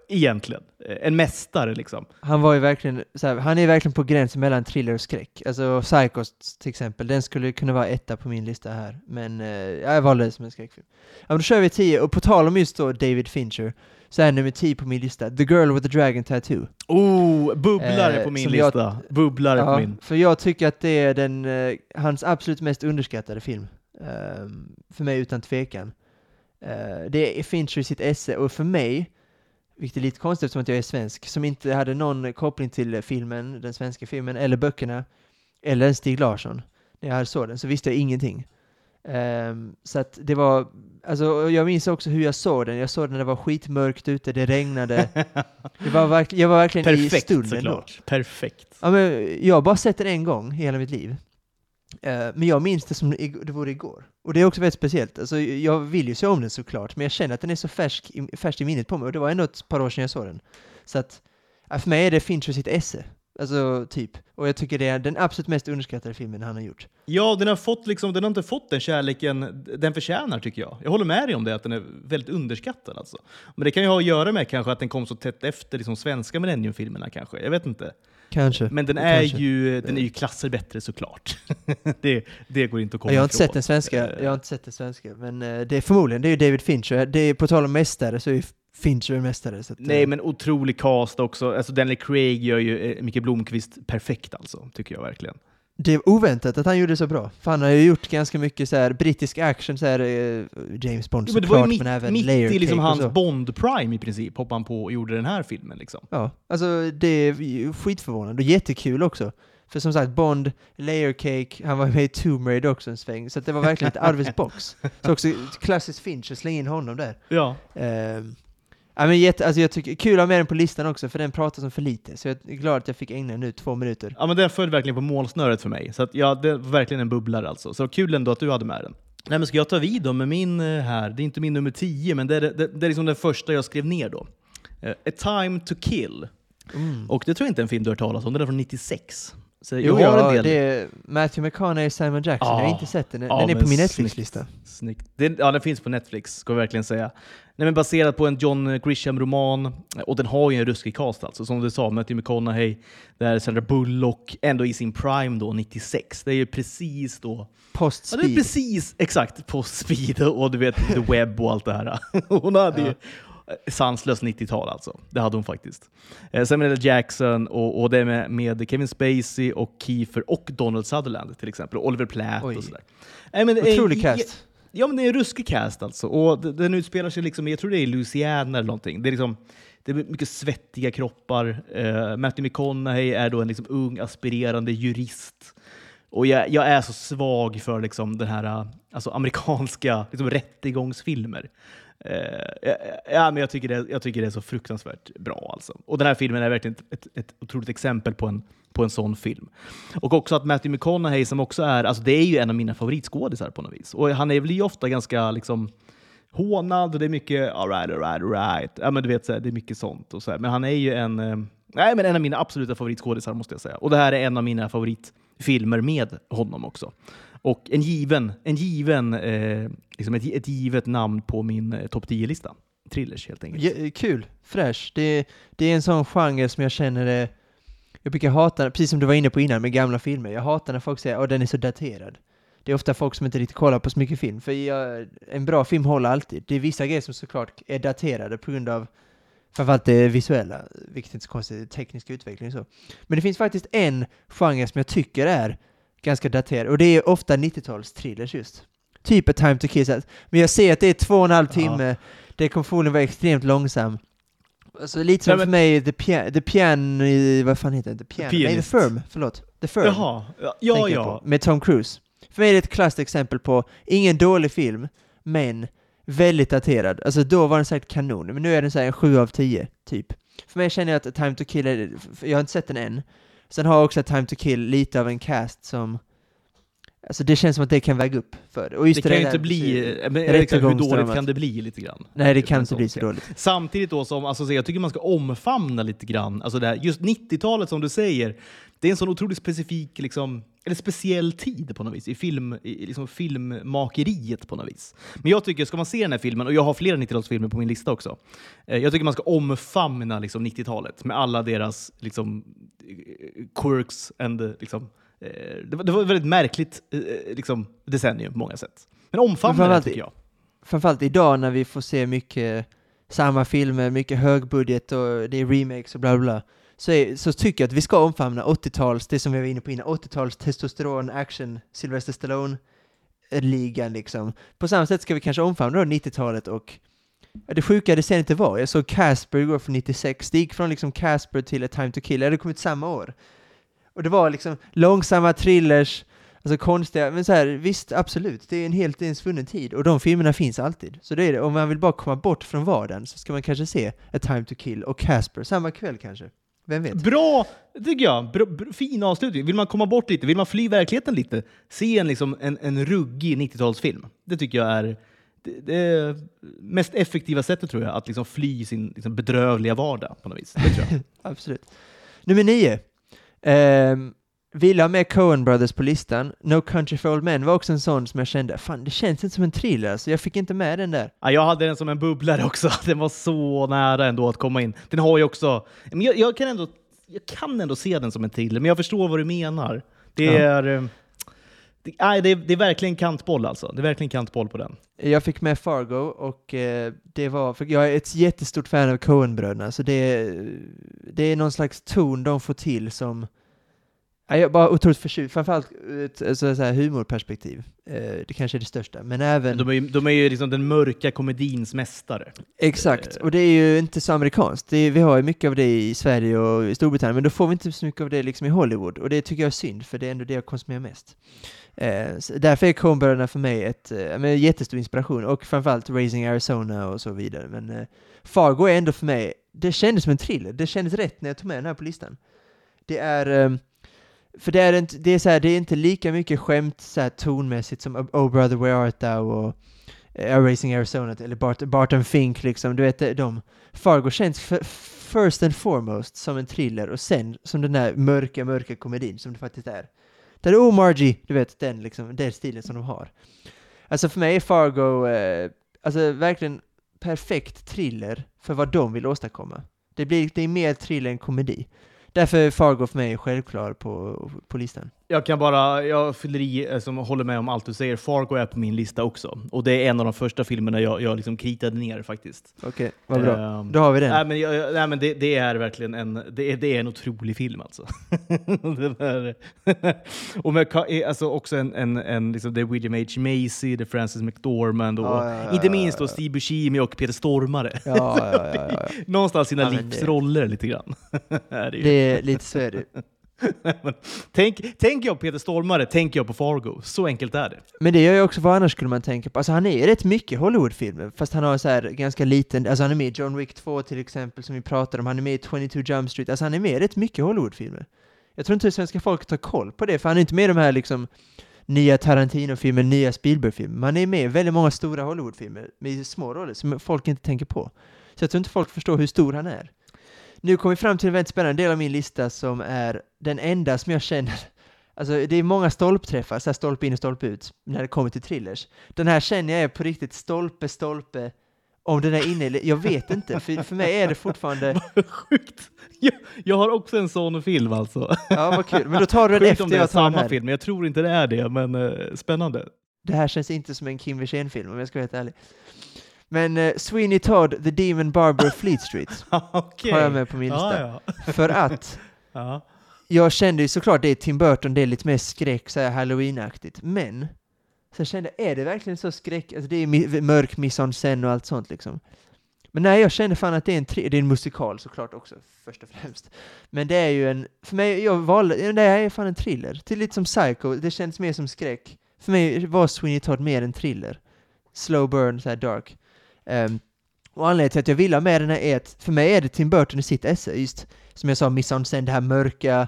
egentligen. Eh, En mästare liksom. Han var ju verkligen, här, han är verkligen på gränsen mellan thriller och skräck. Alltså Psychos till exempel, den skulle kunna vara etta på min lista här. Men eh, jag valde det som en skräckfilm. Ja men då kör vi 10, och på tal om just då David Fincher, så är nummer 10 på min lista, The Girl with the Dragon Tattoo. Oh, bubblare Eh, på min som jag- lista. Bubblare på Ja, min. för jag tycker att det är den, eh, hans absolut mest underskattade film. Ehm, för mig utan tvekan. Eh, det är Fincher i sitt esse, och för mig, vilket är lite konstigt eftersom att jag är svensk, som inte hade någon koppling till filmen, den svenska filmen, eller böckerna, eller Stig Larsson, när jag såg den, så visste jag ingenting. Ehm, så att det var, alltså jag minns också hur jag såg den, jag såg den när det var skitmörkt ute, det regnade, *laughs* det var jag var verkligen i Perfekt stunden då. såklart. Perfekt. Ja, men jag har bara sett den en gång i hela mitt liv. Eh, men jag minns det som det vore igår. Och det är också väldigt speciellt. Alltså, jag vill ju se om den såklart, men jag känner att den är så färsk i, färsk i minnet på mig. Och det var ändå ett par år sedan jag såg den. Så att, för mig är det Fincher sitt esse. Alltså, typ. Och jag tycker det är den absolut mest underskattade filmen han har gjort. Ja, den har, fått liksom, den har inte fått den kärleken den förtjänar tycker jag. Jag håller med dig om det, att den är väldigt underskattad. Alltså. Men det kan ju ha att göra med kanske att den kom så tätt efter liksom, svenska Millennium-filmerna kanske. Jag vet inte. Kanske. Men den är, Kanske. ju, den är ju klasser bättre såklart. *laughs* det, det går inte att komma Ja, jag har inte ifrån. sett den svenska, Eh, jag har inte sett den svenska, men eh, det är förmodligen, det är ju David Fincher. Det är, på tal om mästare så är Fincher en mästare. Att, Nej, eh, men otrolig cast också. Alltså, Daniel Craig gör ju eh, Micke Blomqvist perfekt alltså, tycker jag verkligen. Det är oväntat att han gjorde så bra. För han har ju gjort ganska mycket så här brittisk action, så här, eh, James Bond Jo, men det såklart, mitt, men även mitt Layer i liksom hans. Bond-prime i princip, hoppade han på och gjorde den här filmen. Liksom. Ja, alltså det är skitförvånande och jättekul också. För som sagt, Bond, Layer Cake, han var med i Tomb Raider också en sväng, så att det var verkligen ett *laughs* his box. Så också klassiskt Fincher, släng in honom där. Ja. Ehm, ja, men jätte, alltså jag tycker, kul att ha med den på listan också, för den pratar som för lite, så jag är glad att jag fick ägna nu två minuter. Ja, men den föll verkligen på målsnöret för mig. Så att, ja, det var verkligen en bubblare alltså. Så kul ändå att du hade med den. Nej, men ska jag ta vid då med min eh, här? Det är inte min nummer 10, men det är, det, det är liksom den första jag skrev ner då. Eh, A time to kill. Mm. Och det tror jag inte är en film du har hört talas om, den är från 96. Så jag Jo, har ja, en del. det är Matthew McConaughey, Simon Jackson, jag har Ja. inte sett den, den Ja, är men på min. Netflix-lista. Ja, den finns på Netflix, ska jag verkligen säga. Den är baserad på en John Grisham-roman, och den har ju en ruskig cast alltså. Som du sa, Matthew McConaughey, där Sandra Bullock, ändå i sin prime då, 96. Det är ju precis då... Ja, det är Post-speed. precis exakt på speed och du vet, the web och allt det här. *laughs* Hon hade ju sanslöst 90-tal alltså. Det hade hon faktiskt. Eh, Samuel L. Jackson och, och det med, med Kevin Spacey och Kiefer och Donald Sutherland till exempel. Och Oliver Platt Oj. och sådär. Nej, men, eh, Otrolig cast. Ja, men det är en ruskig cast alltså. Och den utspelar sig liksom, jag tror det är Louisiana eller någonting. Det är, liksom, det är mycket svettiga kroppar. Uh, Matthew McConaughey är då en liksom ung aspirerande jurist. Och jag, jag är så svag för liksom den här alltså amerikanska liksom rättegångsfilmer. Eh, ja, men jag tycker, det, jag tycker det är så fruktansvärt bra. Alltså. Och den här filmen är verkligen ett, ett, ett otroligt exempel på en, på en sån film. Och också att Matthew McConaughey som också är, alltså det är ju en av mina favoritskådisar på något vis. Och han är väl ju ofta ganska liksom hånad och det är mycket alright, alright, alright. Ja, men du vet, så här, det är mycket sånt. Och så här. Men han är ju en, eh, nej, men en av mina absoluta favoritskådisar måste jag säga. Och det här är en av mina favoritfilmer med honom också. Och en given, en given eh, liksom ett, ett givet namn på min eh, topp 10-lista. Thrillers helt enkelt. Ja, eh, kul, fräsch. Det, det är en sån genre som jag känner är... Jag brukar hata, precis som du var inne på innan med gamla filmer, jag hatar när folk säger att den är så daterad. Det är ofta folk som inte riktigt kollar på så mycket film, för jag, en bra film håller alltid. Det är vissa grejer som såklart är daterade på grund av Framförallt det visuella, vilket inte är så konstigt, teknisk utveckling och så. Men det finns faktiskt en genre som jag tycker är ganska daterad, och det är ofta 90-tals thrillers just. Typ A Time To Kill. Men jag ser att det är två och en halv Ja. timme, det kommer förmodligen vara extremt långsam. Alltså lite som Nej, för mig, The, Pia- The Pian, vad fan heter det? The Piano? Nej, The. Firm, förlåt. The Firm. Jaha, ja, ja. ja. med Tom Cruise. För mig är det ett klassiskt exempel på, ingen dålig film, men väldigt daterad. Alltså då var den säkert kanon, men nu är den så här en 7 av 10, typ. För mig känner jag att A Time To Kill, är, jag har inte sett den än. Sen har också Time To Kill lite av en cast som, alltså det känns som att det kan väga upp för det. Och just Det kan ju inte bli... eh, Men, exakt, hur dåligt kan det bli lite grann? Nej, det kan inte bli så dåligt. Samtidigt då som, alltså, så jag tycker man ska omfamna lite grann, alltså det här, just 90-talet som du säger, det är en sån otroligt specifik, liksom, eller speciell tid på något vis, i, film, i liksom filmmakeriet på något vis. Men jag tycker, ska man se den här filmen, och jag har flera 90-talsfilmer på min lista också, eh, jag tycker man ska omfamna liksom, 90-talet med alla deras liksom, quirks and liksom, eh, det, var, det var ett väldigt märkligt eh, liksom, decennium på många sätt. Men omfamna det tycker jag. Framförallt idag när vi får se mycket samma filmer, mycket högbudget och det är remakes och bla bla bla. Så, är, så tycker jag att vi ska omfamna 80-tals, det som vi var inne på innan, 80-tals testosteron, action, Sylvester Stallone-ligan. liksom. På samma sätt ska vi kanske omfamna 90-talet och det sjuka decenniet det var. Jag såg Casper igår från 96, det gick från liksom Casper till A Time To Kill, det hade kommit samma år. Och det var liksom långsamma thrillers, Alltså konstiga, men så här, visst absolut, det är en helt en svunnen tid och de filmerna finns alltid. Så det är det, om man vill bara komma bort från vardagen så ska man kanske se A Time To Kill och Casper samma kväll kanske. Vem vet? Bra, tycker jag. Bra, bra, fin avslutning. Vill man komma bort lite, vill man fly verkligheten lite, se en, liksom, en, en ruggig 90-talsfilm. Det tycker jag är det, det mest effektiva sättet tror jag, att liksom fly sin liksom, bedrövliga vardag på något vis. *laughs* Absolut. Nummer nio. Ehm, vill ha med Coen Brothers på listan. No Country for Old Men var också en sån som jag kände, fan det känns inte som en thriller, alltså jag fick inte med den där. ja, jag hade den som en bubblare också. *laughs* Den var så nära ändå att komma in. Den har ju också... Men jag, jag, kan ändå, jag kan ändå se den som en thriller, men jag förstår vad du menar. Det Ja. är... eh, Det, nej, det, är, det är verkligen kantboll alltså. Det är verkligen kantboll på den. Jag fick med Fargo och eh, det var, för jag är ett jättestort fan av Coen-bröderna, så det, är- det är någon slags ton de får till som Ja, jag är bara otroligt förtjust, framförallt ur ett alltså, så här, humorperspektiv. Eh, det kanske är det största, men även... De är, ju- de är ju liksom den mörka komedins mästare. Exakt, och det är ju inte så amerikanskt. Är, vi har ju mycket av det i Sverige och i Storbritannien, men då får vi inte så mycket av det liksom i Hollywood, och det tycker jag är synd, för det är ändå det jag konsumerar mest. Eh, så därför är Coen-bröderna för mig ett, eh, men jättestor inspiration, och framförallt Raising Arizona och så vidare. Men eh, Fargo är ändå för mig, det kändes som en thriller, det kändes rätt när jag tog med den här på listan. Det är, eh, för det är, inte, det, är så här, det är inte lika mycket skämt så här, tonmässigt som Oh, oh Brother Where Art Thou och eh, Erasing Racing Arizona eller Bart, Barton Fink liksom, du vet de. Fargo känns first and foremost som en thriller och sen som den där mörka, mörka komedin som det faktiskt är. Där är Oh Margie, du vet den liksom, den stilen som de har. Alltså för mig är Fargo, eh, alltså verkligen perfekt thriller för vad de vill åstadkomma. Det, blir, det är mer thriller än komedi. Därför är Fargo för mig självklar på, på listan. Jag kan bara, jag fyller i, eh, som håller med om allt du säger. Fargo är på min lista också. Och det är en av de första filmerna jag, jag liksom kritade ner faktiskt. Okej, vad bra. Ehm, Då har vi den. Nej, men, jag, nej, men det, det är verkligen en, det är, det är en otrolig film alltså. *laughs* Och med, eh, alltså också en, en, en liksom, det är William H. Macy, det är Francis McDormand och Ja, ja, ja, inte minst då. Steve Buscemi och Peter Stormare. Ja. *laughs* Någonstans sina livsroller lite grann. *laughs* Det är lite så är det. Tänk, tänker jag på Peter Stormare, tänker jag på Fargo. Så enkelt är det. Men det gör jag också vad annars skulle man tänka på. Alltså han är ju rätt mycket Hollywoodfilmer, fast han har så här ganska liten, alltså han är med i John Wick 2 till exempel, som vi pratade om, han är med i 22 Jump Street, alltså han är med i rätt mycket Hollywoodfilmer. Jag tror inte svenska folket har koll på det, för han är inte med i de här liksom nya Tarantino-filmer, nya Spielberg-filmer, han är med i väldigt många stora Hollywoodfilmer med små roller som folk inte tänker på. Så jag tror inte folk förstår hur stor han är. Nu kommer vi fram till en väldigt spännande del av min lista som är den enda som jag känner Alltså det är många stolpträffar, så här stolpe in och stolpe ut, när det kommer till thrillers. Den här känner jag är på riktigt stolpe, stolpe, om den är inne eller, jag vet inte, för, för mig är det fortfarande, *laughs* Sjukt! Jag, jag har också en sån film alltså. ja vad kul, men då tar du den Sjukt efter om det är jag tar den samma här. film, jag tror inte det är det. Men eh, spännande. Det här känns inte som en Kim Wirsén-film om jag ska vara helt ärlig. Men eh, Sweeney Todd, The Demon Barber Fleet Street *laughs* Okej. har jag med på min lista. Ja, ja. *laughs* För att ja. jag kände ju såklart, det är Tim Burton, det är lite mer skräck, så här halloween-aktigt, men så jag kände, är det verkligen så skräck? Alltså det är mörk mise och allt sånt liksom. Men nej, jag kände fan att det är en, det är en musikal såklart också, först och främst. Men det är ju en, för mig, jag valde, det är fan en thriller. Det är lite som Psycho, det känns mer som skräck. För mig var Sweeney Todd mer en thriller. Slow burn, så här dark. Ehm, och anledningen till att jag vill ha med den här är att, för mig är det Tim Burton i sitt esse, just som jag sa, mise en scène, det här mörka,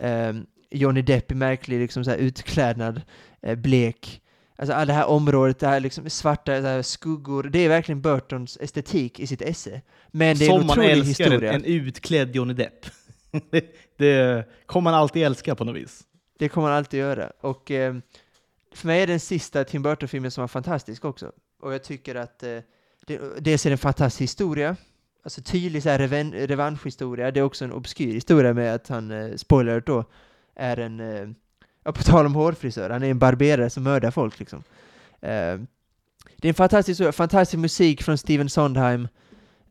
ehm, Johnny Depp i märklig liksom så här utklädnad, eh, blek. Alltså all det här området, det här liksom svarta det här skuggor, det är verkligen Burtons estetik i sitt esse. Men det är en Som man otrolig älskar, en, historia. utklädd Johnny Depp. *laughs* det, det kommer man alltid älska på något vis. Det kommer han alltid göra. Och eh, för mig är den sista Tim Burton-filmen som var fantastisk också. Och jag tycker att eh, det, dels är det en fantastisk historia, alltså tydlig så här revan, revanschhistoria. Det är också en obskyr historia med att han, eh, spoiler då, är en, eh, ja, på tal om hårfrisör, han är en barberare som mördar folk liksom. Eh, det är en fantastisk historia, fantastisk musik från Steven Sondheim,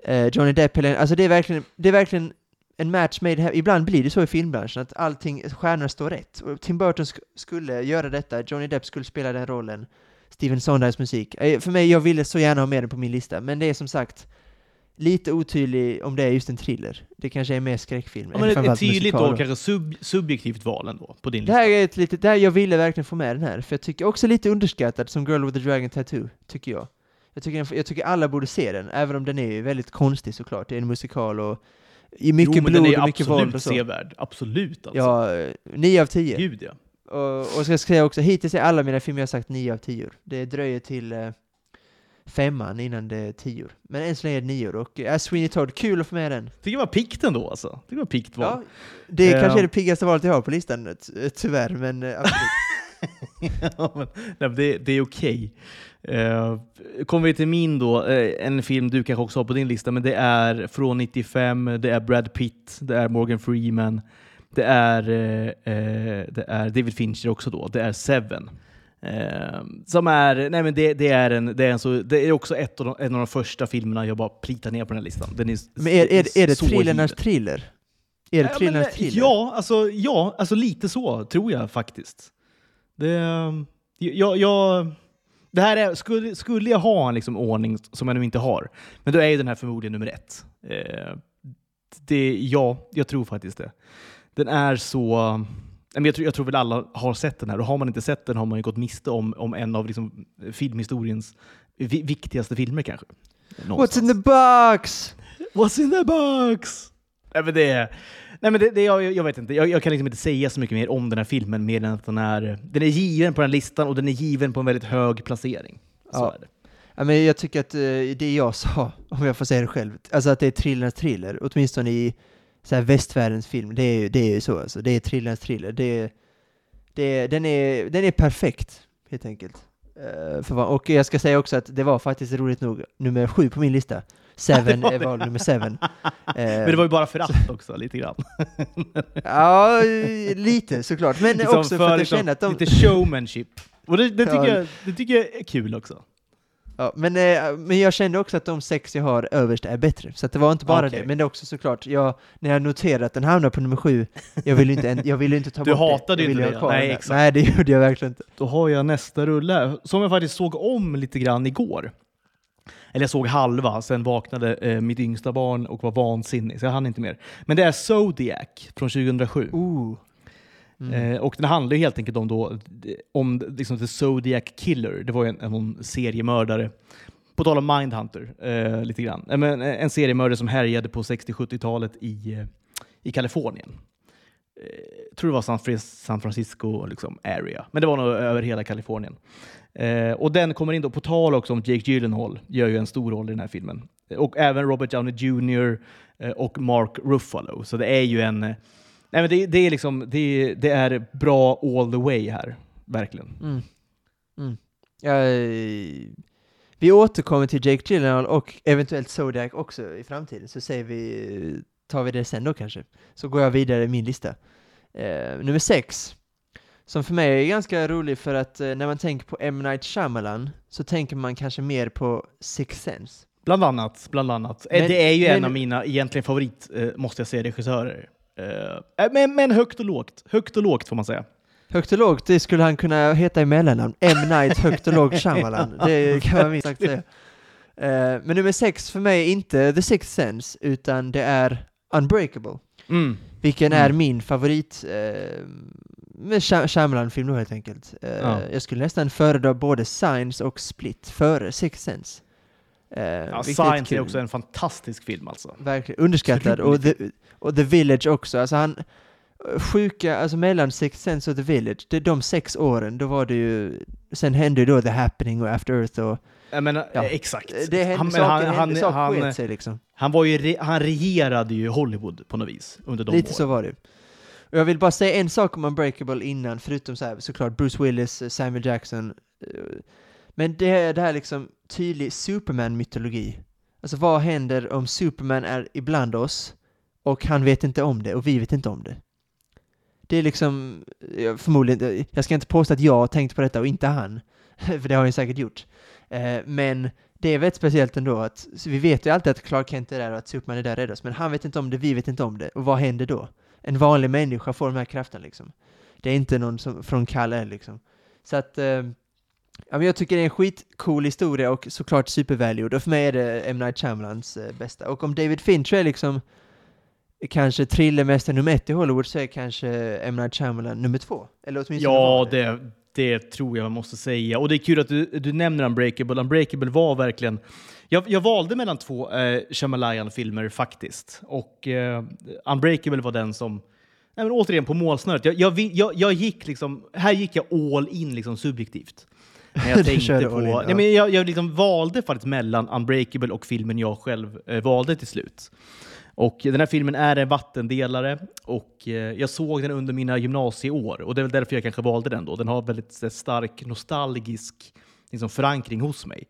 eh, Johnny Depp, alltså det är verkligen, det är verkligen en match made här. Ibland blir det så i filmbranschen att allting, stjärnorna står rätt. Och Tim Burton sk- skulle göra detta, Johnny Depp skulle spela den rollen, Steven Sondheims musik. Eh, För mig, jag ville så gärna ha med den på min lista, men det är som sagt lite otydlig om det är just en thriller. Det kanske är mer skräckfilm. Ja, men ett, tydligt och kanske sub, subjektivt val ändå på din Det lista. här är ett litet, det här, jag ville verkligen få med den här, för jag tycker också lite underskattad som Girl with the Dragon Tattoo, tycker jag. Jag tycker, jag tycker alla borde se den, även om den är väldigt konstig såklart. Det är en musikal och i mycket jo, men blod den är och mycket absolut våld och så. sevärd. Absolut alltså. Ja, nio av tio. Gud ja. Och, och ska säga också, hittills är alla mina filmer jag sagt nio av tio. Det dröjer till eh, femman innan det är tio. Men än så länge är det nio och äh, Sweeney Todd, kul att få med den. Tycker det var pikt ändå alltså. Tycker det var pikt val. Ja, det Eh. kanske är det piggaste valet jag har på listan, ty- tyvärr, men eh, absolut. *laughs* Ja, men, nej, det, det är okej. Eh, kommer vi till min då, eh, en film du kanske också har på din lista, men det är från 95, det är Brad Pitt, det är Morgan Freeman, det är, eh, eh, det är David Fincher också då, det är Seven. Eh, som är, nej men det, det är en, det är en så, det är också ett av de, en av de första filmerna jag bara plitar ner på den här listan. Den är, Men är, är, är det thrillernas thriller? Är det Ja, thrillernas eh, thriller? Ja, alltså, ja, alltså lite så tror jag faktiskt. Det, ehm, jag, jag, det här är, skulle, skulle jag ha en liksom ordning som jag nu inte har, men då är ju den här förmodligen nummer ett. Eh, det, ja, jag tror faktiskt det. Den är så... Jag tror, jag tror väl alla har sett den här och har man inte sett den har man ju gått miste om, om en av liksom filmhistoriens vi, viktigaste filmer kanske. What's in the box? What's in the box? Nej, men det nej, men det, det, jag, jag vet inte. Jag, jag kan liksom inte säga så mycket mer om den här filmen mer än att den är, den är given på den listan och den är given på en väldigt hög placering. Så Ja. är det. Ja, men jag tycker att eh, det jag sa, om jag får säga det själv, alltså att det är thrillernas thriller, åtminstone i så här västvärldens film, det är ju det är ju så alltså. Det är thrillernas thriller. Det är, det är, den, är, den är perfekt, helt enkelt. Eh, för, vad- och jag ska säga också att det var faktiskt roligt nog nummer sju på min lista. Seven var *laughs* är val nummer seven. Eh, Men det var ju bara för att också, lite grann. Ja, lite såklart. Men också för att jag kände att de... Lite showmanship. Och det, det, tycker Ja. jag, det tycker jag är kul också. Ja, men, eh, men jag kände också att de sex jag har överst är bättre, så det var inte bara Okej. det, men det är också såklart, jag, när jag noterade att den hamnar på nummer sju, jag ville inte, jag ville inte ta Du bort hatade det. Jag inte ville det, ha kvar nej, exakt. Nej, det gjorde jag verkligen inte. Då har jag nästa rulle, som jag faktiskt såg om lite grann igår. Eller jag såg halva, sen vaknade eh, mitt yngsta barn och var vansinnig, så jag hann inte mer. Men det är Zodiac från 2007. Ooh. Mm. Eh, och den handlar ju helt enkelt om, då, om liksom The Zodiac Killer. Det var ju en, en seriemördare. På tal om Mindhunter, eh, lite grann. Eh, men, eh, en seriemördare som härjade på 60-70-talet i, eh, i Kalifornien. Eh, tror det var San, San Francisco liksom, area, men det var nog över hela Kalifornien. Eh, och den kommer in då, på tal också om Jake Gyllenhaal, gör ju en stor roll i den här filmen. Och även Robert Downey Jr. eh, och Mark Ruffalo. Så det är ju en... Eh, Nej, men det, det, är liksom, det, det är bra all the way här, verkligen. Mm. Mm. Ja, vi återkommer till Jake Gyllenhaal och eventuellt Zodiac också i framtiden, så säger vi, tar vi det sen då kanske. Så går jag vidare i min lista. Eh, nummer sex, Som för mig är ganska rolig för att eh, när man tänker på M. Night Shyamalan så tänker man kanske mer på Six Sense. Bland annat, bland annat. Eh, Men- det är ju en men- av mina egentligen favorit, eh, måste jag säga, regissörer. Eh, men, men högt och lågt. Högt och lågt får man säga. Högt och lågt, det skulle han kunna heta i mellannamn. M. Night Högt och lågt Shyamalan. *laughs* Det kan man minst sagt säga. Eh, men nummer sex för mig är inte The Sixth Sense, utan det är Unbreakable. Mm. Vilken Mm. är min favorit eh, med Shyamalan-film då helt enkelt. Eh, Ja. Jag skulle nästan föredra både Signs och Split före Sixth Sense. Eh, Ja, Science kul. är också en fantastisk film alltså. Verkligen underskattad. Och the, och the Village också. Alltså han, sjuka, alltså mellan Sixth Sense och The Village, det, de sex åren, då var det ju, sen hände ju då The Happening och After Earth och Jag menar, Ja. eh, exakt. det hände, han, saker han, hände, han, saker han, sig liksom. han, var ju han regerade ju Hollywood på något vis under de Lite åren. så var det. Och jag vill bara säga en sak om Unbreakable innan, förutom så här, såklart Bruce Willis, eh, Samuel Jackson. Men det är det här liksom tydlig Superman-mytologi. Alltså vad händer om Superman är ibland oss och han vet inte om det och vi vet inte om det? Det är liksom, förmodligen, jag ska inte påstå att jag har tänkt på detta och inte han, *laughs* för det har jag säkert gjort. Eh, men det är väldigt speciellt ändå att, vi vet ju alltid att Clark Kent är där och att Superman är där och räddar oss, men han vet inte om det, vi vet inte om det. Och vad händer då? En vanlig människa får de här krafterna liksom. Det är inte någon som, från Kal-El liksom. Så att, eh, ja men jag tycker det är en skitcool historia och såklart supervalued, och för mig är det M. Night Shyamalans eh, bästa. Och om David Fincher är liksom kanske thrillermästare nummer ett i Hollywood så är kanske M. Night Shyamalan nummer två. Eller åtminstone Ja, det. det, det tror jag man måste säga. Och det är kul att du, du nämner Unbreakable. Unbreakable var verkligen... Jag, jag valde mellan två eh, Shyamalan-filmer faktiskt. Och eh, Unbreakable var den som... Nej, men återigen på målsnöret. Jag, jag, jag, jag gick liksom... Här gick jag all in liksom subjektivt. När jag *laughs* tänkte på... all in, ja. nej, men jag, jag liksom valde faktiskt mellan Unbreakable och filmen jag själv eh, valde till slut. Och den här filmen är en vattendelare och eh, jag såg den under mina gymnasieår och det är väl därför jag kanske valde den då. Den har väldigt eh, stark nostalgisk liksom, förankring hos mig.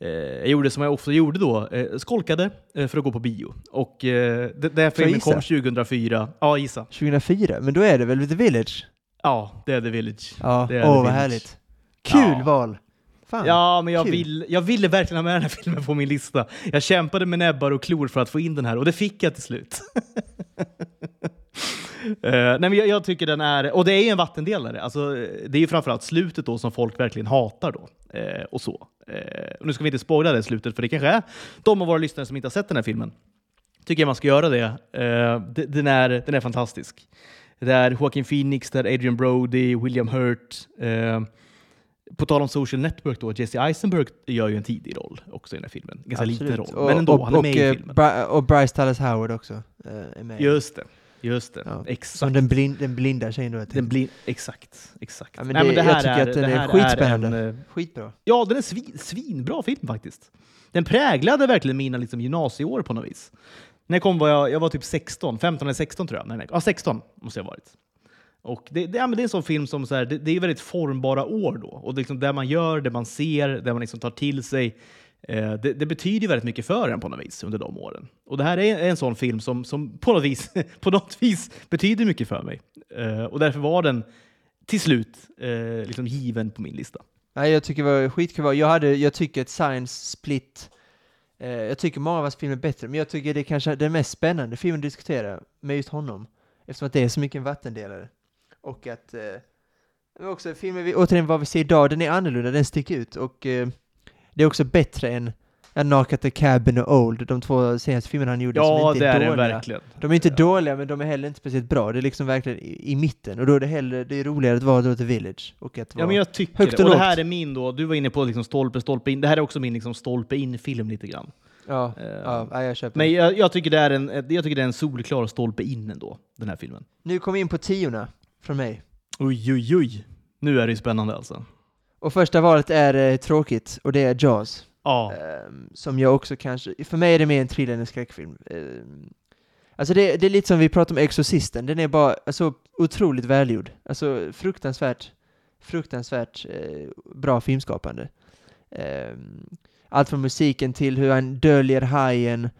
Eh, jag gjorde som jag ofta gjorde då, eh, skolkade för att gå på bio. Och det- den här filmen kom gissa? 2004. Ja, gissa. 2004, men då är det väl The Village? Ja, det är The Village. Ja, Det är åh The vad Village. härligt. Kul Ja. val! Fan. Ja, men jag, kul. vill, jag ville verkligen ha med den här filmen på min lista. Jag kämpade med näbbar och klor för att få in den här och det fick jag till slut. *laughs* Eh, nej, men jag, jag tycker den är, och det är ju en vattendelare. Alltså, det är ju framförallt slutet då som folk verkligen hatar. då. Eh, och så. Eh, och nu ska vi inte spoila det slutet, för det kanske är de av våra lyssnare som inte har sett den här filmen. Tycker jag man ska göra det. Den, är, den är fantastisk. Det är Joaquin Phoenix, det är Adrian Brody, William Hurt. På tal om Social Network då, Jesse Eisenberg gör ju en tidig roll också i den här filmen. Ganska liten roll, Och, men ändå, och, han är och, med i eh, filmen. Bri- och Bryce Dallas Howard också eh, är med. Just det, just det. Ja. Exakt. Som den, blind, den blinda tjejen då. Den blir, exakt, exakt. Ja, men det- jag tycker att den det är här skitspännande. en, eh, Skitbra. ja, den är svin, svinbra film faktiskt. Den präglade verkligen mina liksom, gymnasieår på något vis. När jag kom var jag, jag var typ 16, 15 eller 16 tror jag. den- Ja, 16 måste jag ha varit. Och det, det, ja, men det är en sån film som så här, det, det är väldigt formbara år då. Och liksom det man gör, det man ser, det man liksom tar till sig. Eh, det, det betyder ju väldigt mycket för en på något vis under de åren. Och det här är en sån film som, som på, något vis, *laughs* på något vis betyder mycket för mig. Eh, och därför var den till slut eh, liksom given på min lista. Nej, jag tycker det var skitkul. Jag, hade, jag tycker att Science Split, eh, jag tycker många av hans filmer är bättre, men jag tycker det är kanske den mest spännande filmen att diskutera med just honom. Eftersom att det är så mycket en vattendelare. Och att, eh, också filmen, vi, återigen vad vi ser idag, den är annorlunda, den sticker ut. Och eh, det är också bättre än ja, Knock at the Cabin och Old, de två senaste filmerna han gjorde som Ja, inte det är är dåliga. verkligen. De är inte Ja. dåliga, men de är heller inte speciellt bra. Det är liksom verkligen i, i mitten. Och då är det hellre, det är roligare att vara då The Village. Och att. Ja, men jag tycker högt det. och Och det här är min då, du var inne på liksom stolpe, stolpe in. Det här är också min liksom stolpe in-film lite grann. ja, ja, ja, jag köper. Men jag, jag, tycker det är en, jag tycker det är en solklar stolpe in ändå, den här filmen. Nu kom vi in på tiorna från mig. Oj, oj, oj. Nu är det ju spännande alltså. Och första valet är eh, tråkigt, och det är Jaws. Ja. Ehm, som jag också kanske, för mig är det mer en thriller än en skräckfilm. Ehm, alltså det, det är lite som vi pratade om Exorcisten, den är bara alltså, otroligt välgjord. Alltså fruktansvärt, fruktansvärt eh, bra filmskapande. Ehm, allt från musiken till hur han döljer hajen,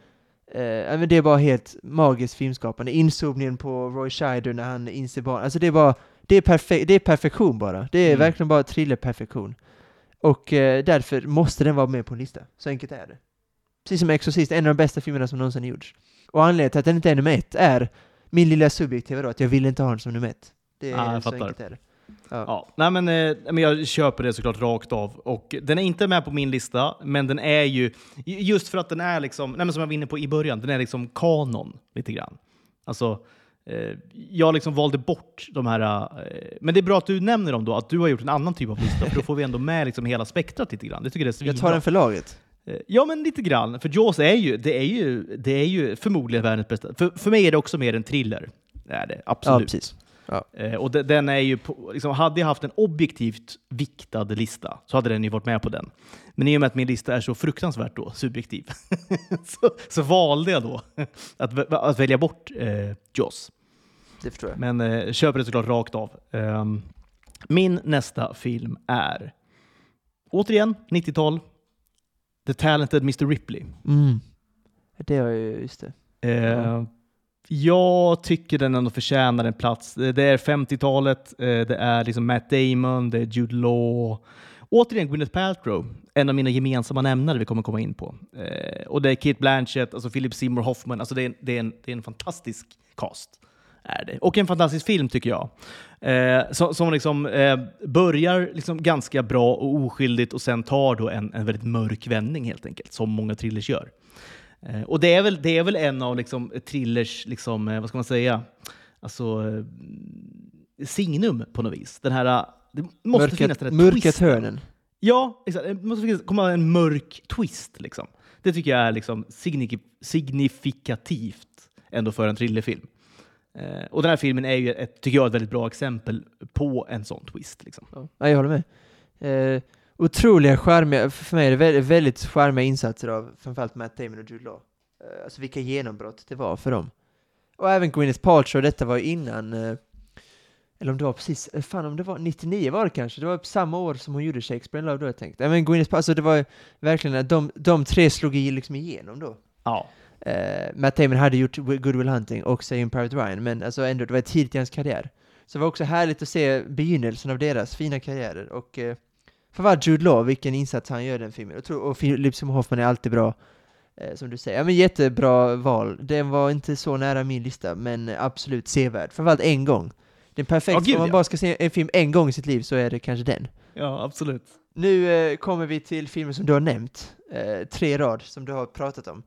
Eh, men det är bara helt magiskt filmskapande. Inzoomningen på Roy Scheider när han inser barn. Alltså det är bara, det är, perfe det är perfektion bara. Det är Mm. verkligen bara thriller-perfektion. Och eh, därför måste den vara med på en lista. Så enkelt är det. Precis som Exorcist, en av de bästa filmerna som någonsin gjorts. Och anledningen till att den inte är nummer ett är min lilla subjektiva då, att jag vill inte ha den som nummer ett. Det är Ah, så fattar. enkelt är det. Ja. Ja, nej men, eh, men jag köper det såklart rakt av. Och den är inte med på min lista, men den är ju, just för att den är liksom, nej som jag var inne på i början, den är liksom kanon lite grann. Alltså, eh, jag liksom valde bort de här, eh, men det är bra att du nämner dem då, att du har gjort en annan typ av lista, för då får vi ändå med liksom hela spektrat lite grann. Det tycker jag är Jag tar den för laget. Eh, Ja, men lite grann. För Jaws är ju, det är ju, det är ju förmodligen världens bästa. För, för mig är det också mer en thriller. Det är det, Ja, precis. Eh, och de, den är ju på, liksom, hade jag haft en objektivt viktad lista så hade den ju varit med på den. Men i och med att min lista är så fruktansvärt då, subjektiv *laughs* så, så valde jag då att, att välja bort eh, Jaws. Det förstår jag. Men eh, köper det såklart rakt av. Ehm, min nästa film är återigen 90-tal. The Talented Mr Ripley. Mm. Det har ju, just det. Eh, jag tycker den ändå förtjänar en plats. Det är 50-talet, eh, det är liksom Matt Damon, det är Jude Law. Återigen Gwyneth Paltrow, en av mina gemensamma nämnare vi kommer komma in på. Eh, och det är Kate Blanchett, alltså Philip Seymour Hoffman. Alltså det, är, det, är en, det är en fantastisk cast. Är det. Och en fantastisk film tycker jag. Eh, som som liksom, eh, börjar liksom ganska bra och oskyldigt och sen tar då en, en väldigt mörk vändning helt enkelt, som många thrillers gör. Eh, och det är väl, det är väl en av liksom, thrillers, liksom, eh, vad ska man säga, alltså, eh, signum på något vis. Den här, eh, det måste finnas den här mörket twisten. hörnen. Ja, exakt. Det måste finnas, komma en mörk twist. Liksom. Det tycker jag är liksom signif- signifikativt ändå för en thrillerfilm. Eh, och den här filmen är ju, ett, tycker jag, ett väldigt bra exempel på en sån twist. Liksom. Ja, jag håller med. Eh, otroliga charmiga, för mig är det väldigt, väldigt charmiga insatser av framförallt Matt Damon och Jude Law. Eh, alltså vilka genombrott det var för dem. Och även Gwyneth Paltrow, detta var ju innan, eh, eller om det var precis, eh, fan om det var 99 var det kanske, det var samma år som hon gjorde Shakespeare in Love då jag tänkte. Men Gwyneth Paltrow, alltså det var verkligen att de, de tre slog liksom igenom då. Ja. Eh, Matt Damon hade gjort Good Will Hunting och Saving Private Ryan, men alltså ändå, det var tidigt i hans karriär. Så det var också härligt att se begynnelsen av deras fina karriärer. Och eh, framförallt Jude Law, vilken insats han gör i den filmen. Jag tror, och Philip Seymour Hoffman är alltid bra, eh, som du säger. Ja, men jättebra val. Den var inte så nära min lista, men absolut sevärd. Framförallt en gång. Den är perfekt, Ja, gud, om man ja. bara ska se en film en gång i sitt liv så är det kanske den. ja, absolut. Nu eh, kommer vi till filmer som du har nämnt. Eh, tre rad som du har pratat om.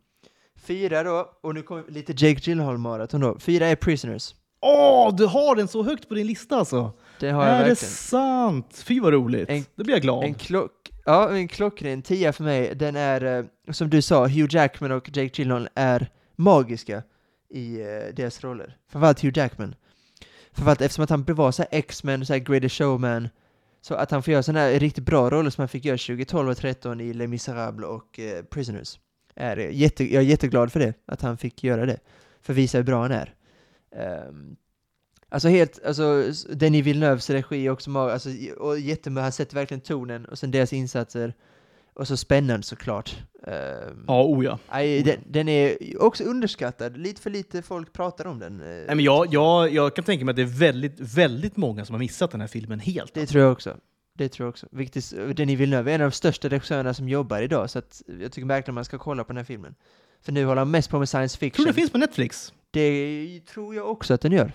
Fyra då, och nu kommer lite Jake Gyllenhaal-maraton då. Fyra är Prisoners. Åh, du har den så högt på din lista alltså? Det har jag är det verkligen. sant? Fy vad roligt. En- det blir jag glad. En klock... Ja, en klockren tia för mig. Den är, eh, som du sa, Hugh Jackman och Jake Gyllenhaal är magiska i eh, deras roller. Framförallt Hugh Jackman. Framförallt eftersom att han var så här X-Men, så här Greatest Showman. Så att han får göra sådana här riktigt bra roller som han fick göra 2012 och 13 i Les Misérables och eh, Prisoners. Är det. Jätte, jag är jätteglad för det, att han fick göra det. För att visa hur bra han är. Ehm, alltså helt, alltså Denis Villeneuves regi också alltså, och jättebra, han sätter verkligen tonen, och sen deras insatser. Och så spännande såklart. Ehm, Ja, oh ja. nej, den, den är också underskattad, lite för lite folk pratar om den. eh, Nej, men jag, jag, jag kan tänka mig att det är väldigt, väldigt många som har missat den här filmen helt. Det alltså. tror jag också. Det tror jag också. Vilket, är- Denis Villeneuve är en av de största regissörerna som jobbar idag, så att jag tycker verkligen man ska kolla på den här filmen. För nu håller han mest på med science Tror fiction. du det finns på Netflix? Det tror jag också att den gör.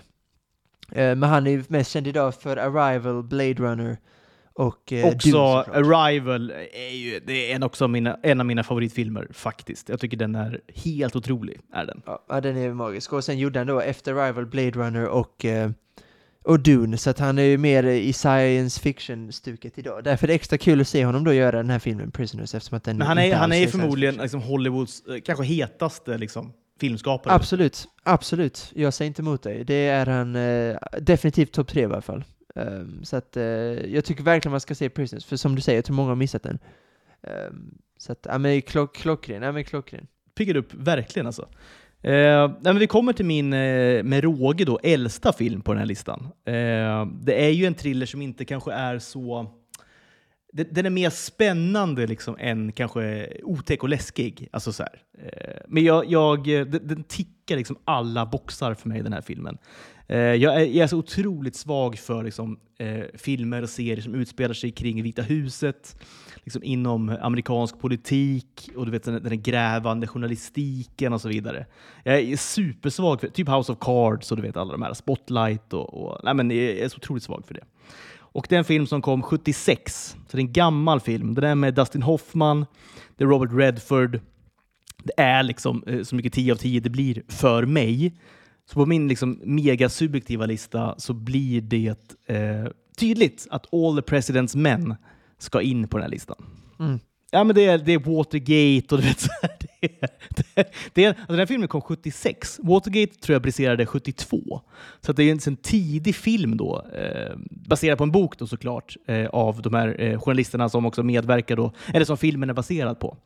Eh, men han är ju mest känd idag för Arrival, Blade Runner och eh, också såklart. Arrival är ju det är en, också mina, en av mina favoritfilmer faktiskt. Jag tycker den är helt otrolig. Är den. Ja, den är magisk. Och sen gjorde han då efter Arrival, Blade Runner och, eh, och Dune, så att han är ju mer i science fiction-stuket idag. Därför är det extra kul att se honom då göra den här filmen, Prisoners, eftersom att den Men han är, han är förmodligen liksom Hollywoods eh, kanske hetaste liksom, filmskapare. Absolut, absolut. Jag säger inte emot dig. Det är han eh, definitivt topp tre i alla fall. Ehm, så att eh, jag tycker verkligen man ska se Prisoners, för som du säger, jag tror många har missat den. Ehm, så att, ja men klock, klockren, ja men klockren. Piggar upp verkligen alltså. Eh, nej, men vi kommer till min, eh, med råge då, äldsta film på den här listan. Eh, det är ju en thriller som inte kanske är så den, är mer spännande liksom än kanske otäck och läskig. Alltså så här. Eh, men jag, jag, den, tickar liksom alla boxar för mig, den här filmen. Eh, jag är, jag är så otroligt svag för liksom, eh, filmer och serier som utspelar sig kring Vita huset, liksom inom amerikansk politik och du vet den, den grävande journalistiken och så vidare. Jag är supersvag för typ House of Cards och du vet alla de här, Spotlight och, och nej men jag är så otroligt svag för det. Och det är en film som kom 76, så det är en gammal film. Den är med Dustin Hoffman, det är Robert Redford. Det är liksom eh, så mycket 10 av 10 det blir för mig. Så på min liksom mega subjektiva lista så blir det eh, tydligt att All the President's Men ska in på den här listan. Mm. Ja, men det är, det är Watergate och du vet, *laughs* det det, alltså den här filmen kom 76. Watergate tror jag briserade 72. Så att det är en, en tidig film då, eh, baserad på en bok då såklart, eh, av de här eh, journalisterna som också medverkar då, eller som filmen är baserad på.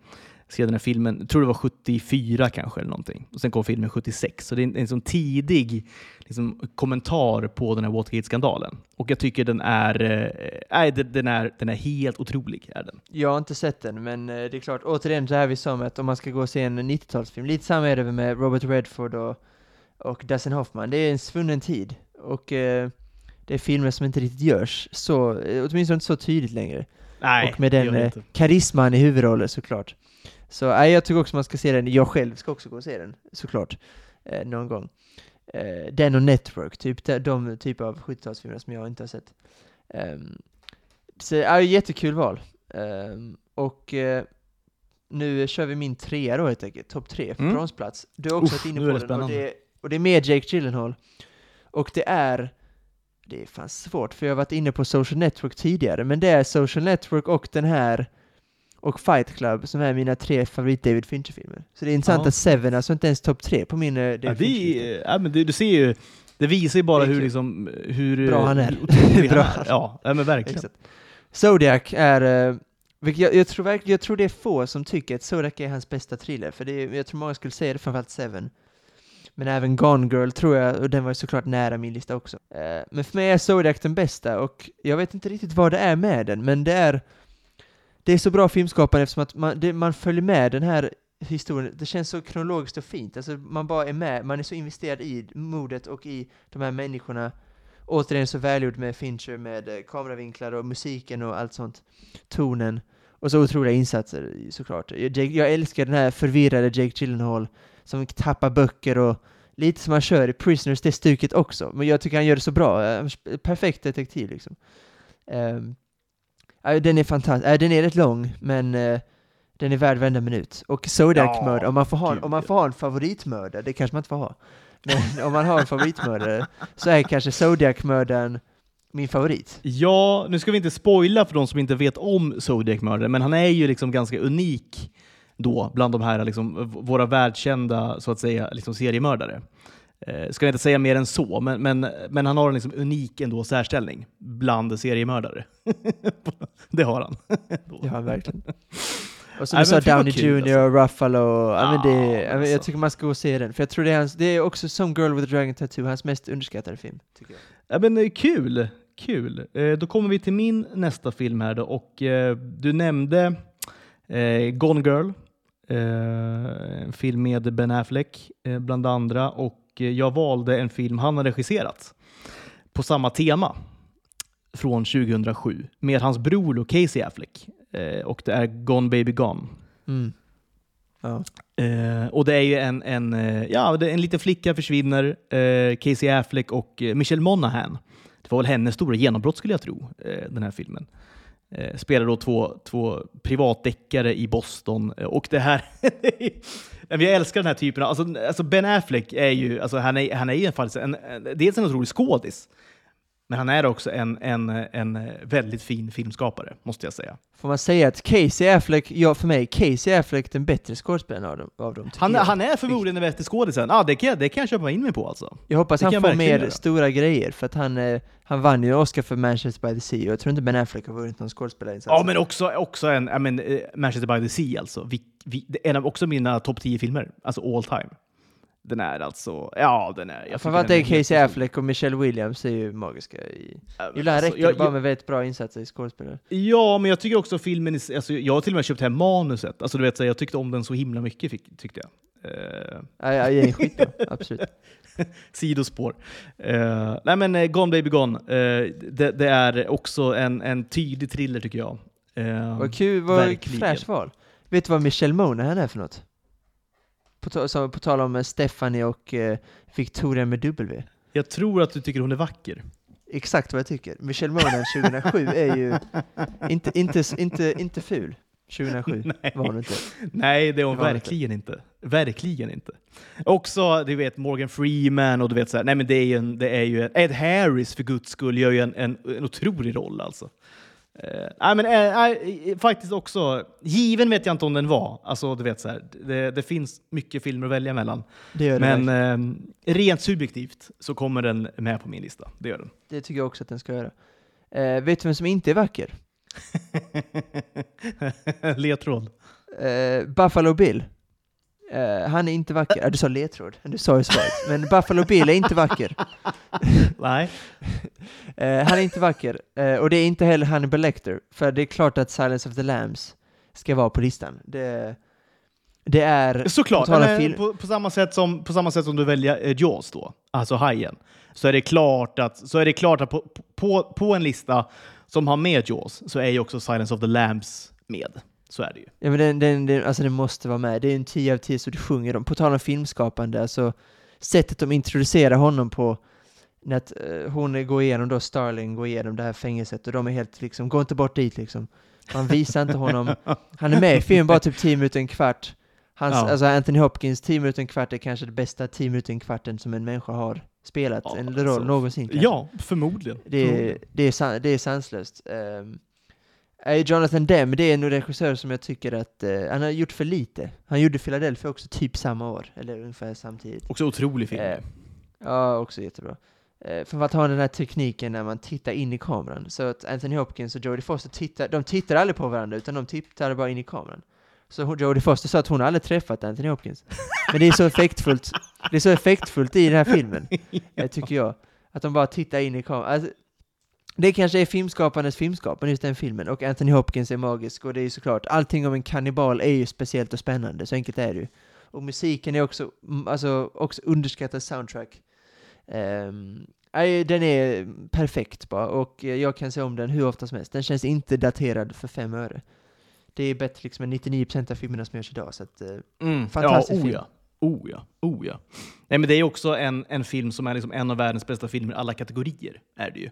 Skrev den här filmen, jag tror det var 74 kanske eller någonting. Och sen kom filmen 76. Så det är en, en sån tidig liksom, kommentar på den här Watergate-skandalen. Och jag tycker den är, nej, den, är, den är helt otrolig. Är den. Jag har inte sett den, men eh, det är klart, återigen det här vi sa med att om man ska gå och se en 90-talsfilm, lite samma är det med Robert Redford och, och Dustin Hoffman, det är en svunnen tid. Och eh, det är filmer som inte riktigt görs, så, eh, åtminstone inte så tydligt längre. Nej, och med den eh, karisman i huvudrollen såklart. Så nej, jag tycker också man ska se den, jag själv ska också gå och se den, såklart, eh, någon gång. Eh, den och Network, typ de, de typer av 70-talsfilmer som jag inte har sett. Um, så ja, jättekul val. Ehm, och eh, nu kör vi min trea då helt enkelt, topp tre, Mm. bronsplats. Du har också Uff, varit inne på det den, och det, och det är med Jake Gyllenhaal. Och det är, det är fan svårt, för jag har varit inne på Social Network tidigare, men det är Social Network och den här och Fight Club som är mina tre favorit David Fincher-filmer. Så det är intressant Ja. att Seven alltså inte ens topp tre på min eh, David Ja, det, ja, men det, du ser ju, det visar ju bara hur, liksom, hur Bra han är. hur otrolig *laughs* Bra. han är. Ja, ja, men verkligen. Exakt. Zodiac är, eh, vilket jag, jag, tror jag tror det är få som tycker att Zodiac är hans bästa thriller, för det är, jag tror många skulle säga det, framförallt Seven. Men även Gone Girl tror jag, och den var ju såklart nära min lista också. Eh, men för mig är Zodiac den bästa, och jag vet inte riktigt vad det är med den, men det är det är så bra filmskapande eftersom att man, det, man följer med den här historien, det känns så kronologiskt och fint, alltså man bara är med, man är så investerad i modet och i de här människorna. Återigen så välgjord med Fincher, med eh, kameravinklar och musiken och allt sånt. Tonen. Och så otroliga insatser såklart. Jag, jag älskar den här förvirrade Jake Gyllenhaal som tappar böcker och lite som han kör i Prisoners, det stuket också. Men jag tycker han gör det så bra. Perfekt detektiv liksom. Um, den är fantastisk. Äh, den är rätt lång, men eh, den är värd varenda minut. Och Zodiac-mördare, Ja, om, man får ha, om man får ha en favoritmördare, det kanske man inte får ha. Men om man har en favoritmördare så är kanske Zodiac-mördaren min favorit. Ja, nu ska vi inte spoila för de som inte vet om Zodiac-mördaren, men han är ju liksom ganska unik då bland de här liksom, våra världskända så att säga, liksom seriemördare. Eh, ska jag inte säga mer än så, men, men, men han har en liksom unik ändå särställning bland seriemördare. *laughs* det har han. *laughs* Ja, verkligen. *laughs* Och som du sa, Downey Jr. och Ruffalo, ja, men det, jag alltså. tycker man ska gå och se den, för jag tror det är hans, det är också som Girl with a Dragon Tattoo, hans mest underskattade film. Tycker jag. Ja, men, eh, kul! kul. Eh, då kommer vi till min nästa film här då, och eh, du nämnde eh, Gone Girl, eh, en film med Ben Affleck bland andra och eh, jag valde en film han har regisserat på samma tema från 2007 med hans bror då, Casey Affleck eh, och det är Gone Baby Gone. Mm. Ja. Eh, och det är ju en, en, eh, ja, en liten flicka försvinner, eh, Casey Affleck och Michelle Monaghan. Det var väl hennes stora genombrott skulle jag tro, eh, den här filmen. Spelar då två, två privatdeckare i Boston och det här... *laughs* Men jag älskar den här typen av... Alltså, alltså Ben Affleck är ju, alltså han är, han är ju en, en, dels en otrolig skådis, men han är också en, en, en väldigt fin filmskapare, måste jag säga. Får man säga att Casey Affleck, ja för mig, Casey Affleck den bättre skådespelaren av dem, av dem Han, han är förmodligen den bästa skådisen. Ah, det, kan, det kan jag köpa in mig på alltså. Jag hoppas det han får mer göra. stora grejer, för att han, eh, han vann ju Oscar för Manchester by the Sea, och jag tror inte Ben Affleck har vunnit någon skådespelarinsats. Ja, men också, också en, I mean, eh, Manchester by the Sea alltså. Vi, vi, en av också mina topp 10 filmer, alltså all time. Den är alltså, ja den är... jag Framförallt är Casey. Affleck och Michelle Williams är ju magiska. I... Ja, Ibland alltså, räcker jag- det bara jag- med väldigt bra insatser i skådespelare. Ja, men jag tycker också filmen, är- alltså, jag har till och med köpt hem manuset. Alltså, du vet, så jag tyckte om den så himla mycket, fick, tyckte jag. Eh, Ja, ja, det är skitbra, *laughs* absolut. sidospår. Eh, nej men eh, Gone Baby Gone, eh, det, det är också en, en tydlig thriller tycker jag. Eh, Vad kul, vad fräscht val. Vet du vad Michelle Monaghan är för något? På, så, på tal om eh, Stephanie och eh, Victoria med W. Jag tror att du tycker hon är vacker. Exakt vad jag tycker. Michelle Monaghan 2007 är ju inte, inte, inte, inte ful. 2007 *laughs* Nej. var hon inte. Nej, det är hon Det verkligen inte. Verkligen inte. Också, du vet, Morgan Freeman och du vet så här, nej men det är ju en, det är ju en, Ed Harris för guds skull gör ju en, en, en otrolig roll alltså. Eh, nej men eh, faktiskt också, given vet jag inte om den var. Alltså du vet så här, det, det finns mycket filmer att välja mellan. Det det Men eh, rent subjektivt så kommer den med på min lista. Det gör den. Det tycker jag också att den ska göra. Eh, vet du vem som inte är vacker? *laughs* Ledtråd. Eh, Buffalo Bill. Eh, han är inte vacker. Ja, du sa ledtråd. Du sa ju svaret. Men Buffalo Bill är inte vacker. *laughs* Nej. Eh, han är inte vacker. Eh, och det är inte heller Hannibal Lecter. För det är klart att Silence of the Lambs ska vara på listan. Det, det är... Såklart, men på, på, samma sätt som, på samma sätt som du väljer eh, Jaws då, alltså Hajen, så är det klart att, så är det klart att på, på, på en lista som har med Jaws så är ju också Silence of the Lambs med. Så är det ju. Ja men den, den, den, alltså den måste vara med. Det är en 10 av 10 så du sjunger dem. På tal om filmskapande, alltså sättet de introducerar honom på, när att, eh, hon går igenom då, Starling går igenom det här fängelset och de är helt liksom, gå inte bort dit liksom. Man visar inte honom. Han är med i filmen bara typ 10 minuter, en kvart. Hans, Ja. Alltså Anthony Hopkins, 10 minuter, en kvart är kanske det bästa 10 minuter, en kvarten som en människa har spelat Ja, en roll alltså, någonsin. kanske. Ja, förmodligen. Det är, det är, det är sanslöst. Um, Jonathan Demme, det är en regissör som jag tycker att eh, han har gjort för lite. Han gjorde Philadelphia också typ samma år, eller ungefär samtidigt. Också otrolig film. Eh, ja, också jättebra. Eh, för att ha den här tekniken när man tittar in i kameran. Så att Anthony Hopkins och Jodie Foster tittar, de tittar aldrig på varandra, utan de tittar bara in i kameran. Så Jodie Foster sa att hon aldrig träffat Anthony Hopkins. Men det är så *laughs* effektfullt, det är så effektfullt i den här filmen, eh, tycker jag. Att de bara tittar in i kameran. Alltså, det kanske är filmskaparnas filmskapande, just den filmen. Och Anthony Hopkins är magisk, och det är ju såklart, allting om en kannibal är ju speciellt och spännande, så enkelt är det ju. Och musiken är också, mm, alltså, också underskattad soundtrack. Um, den är perfekt bara, och jag kan se om den hur ofta som helst. Den känns inte daterad för fem öre. Det är bättre liksom än 99% av filmerna som görs idag, så att, eh, Mm. Fantastisk ja, oh film. ja. Oh ja, oh ja. Nej, men det är också en, en film som är liksom en av världens bästa filmer i alla kategorier. är det ju.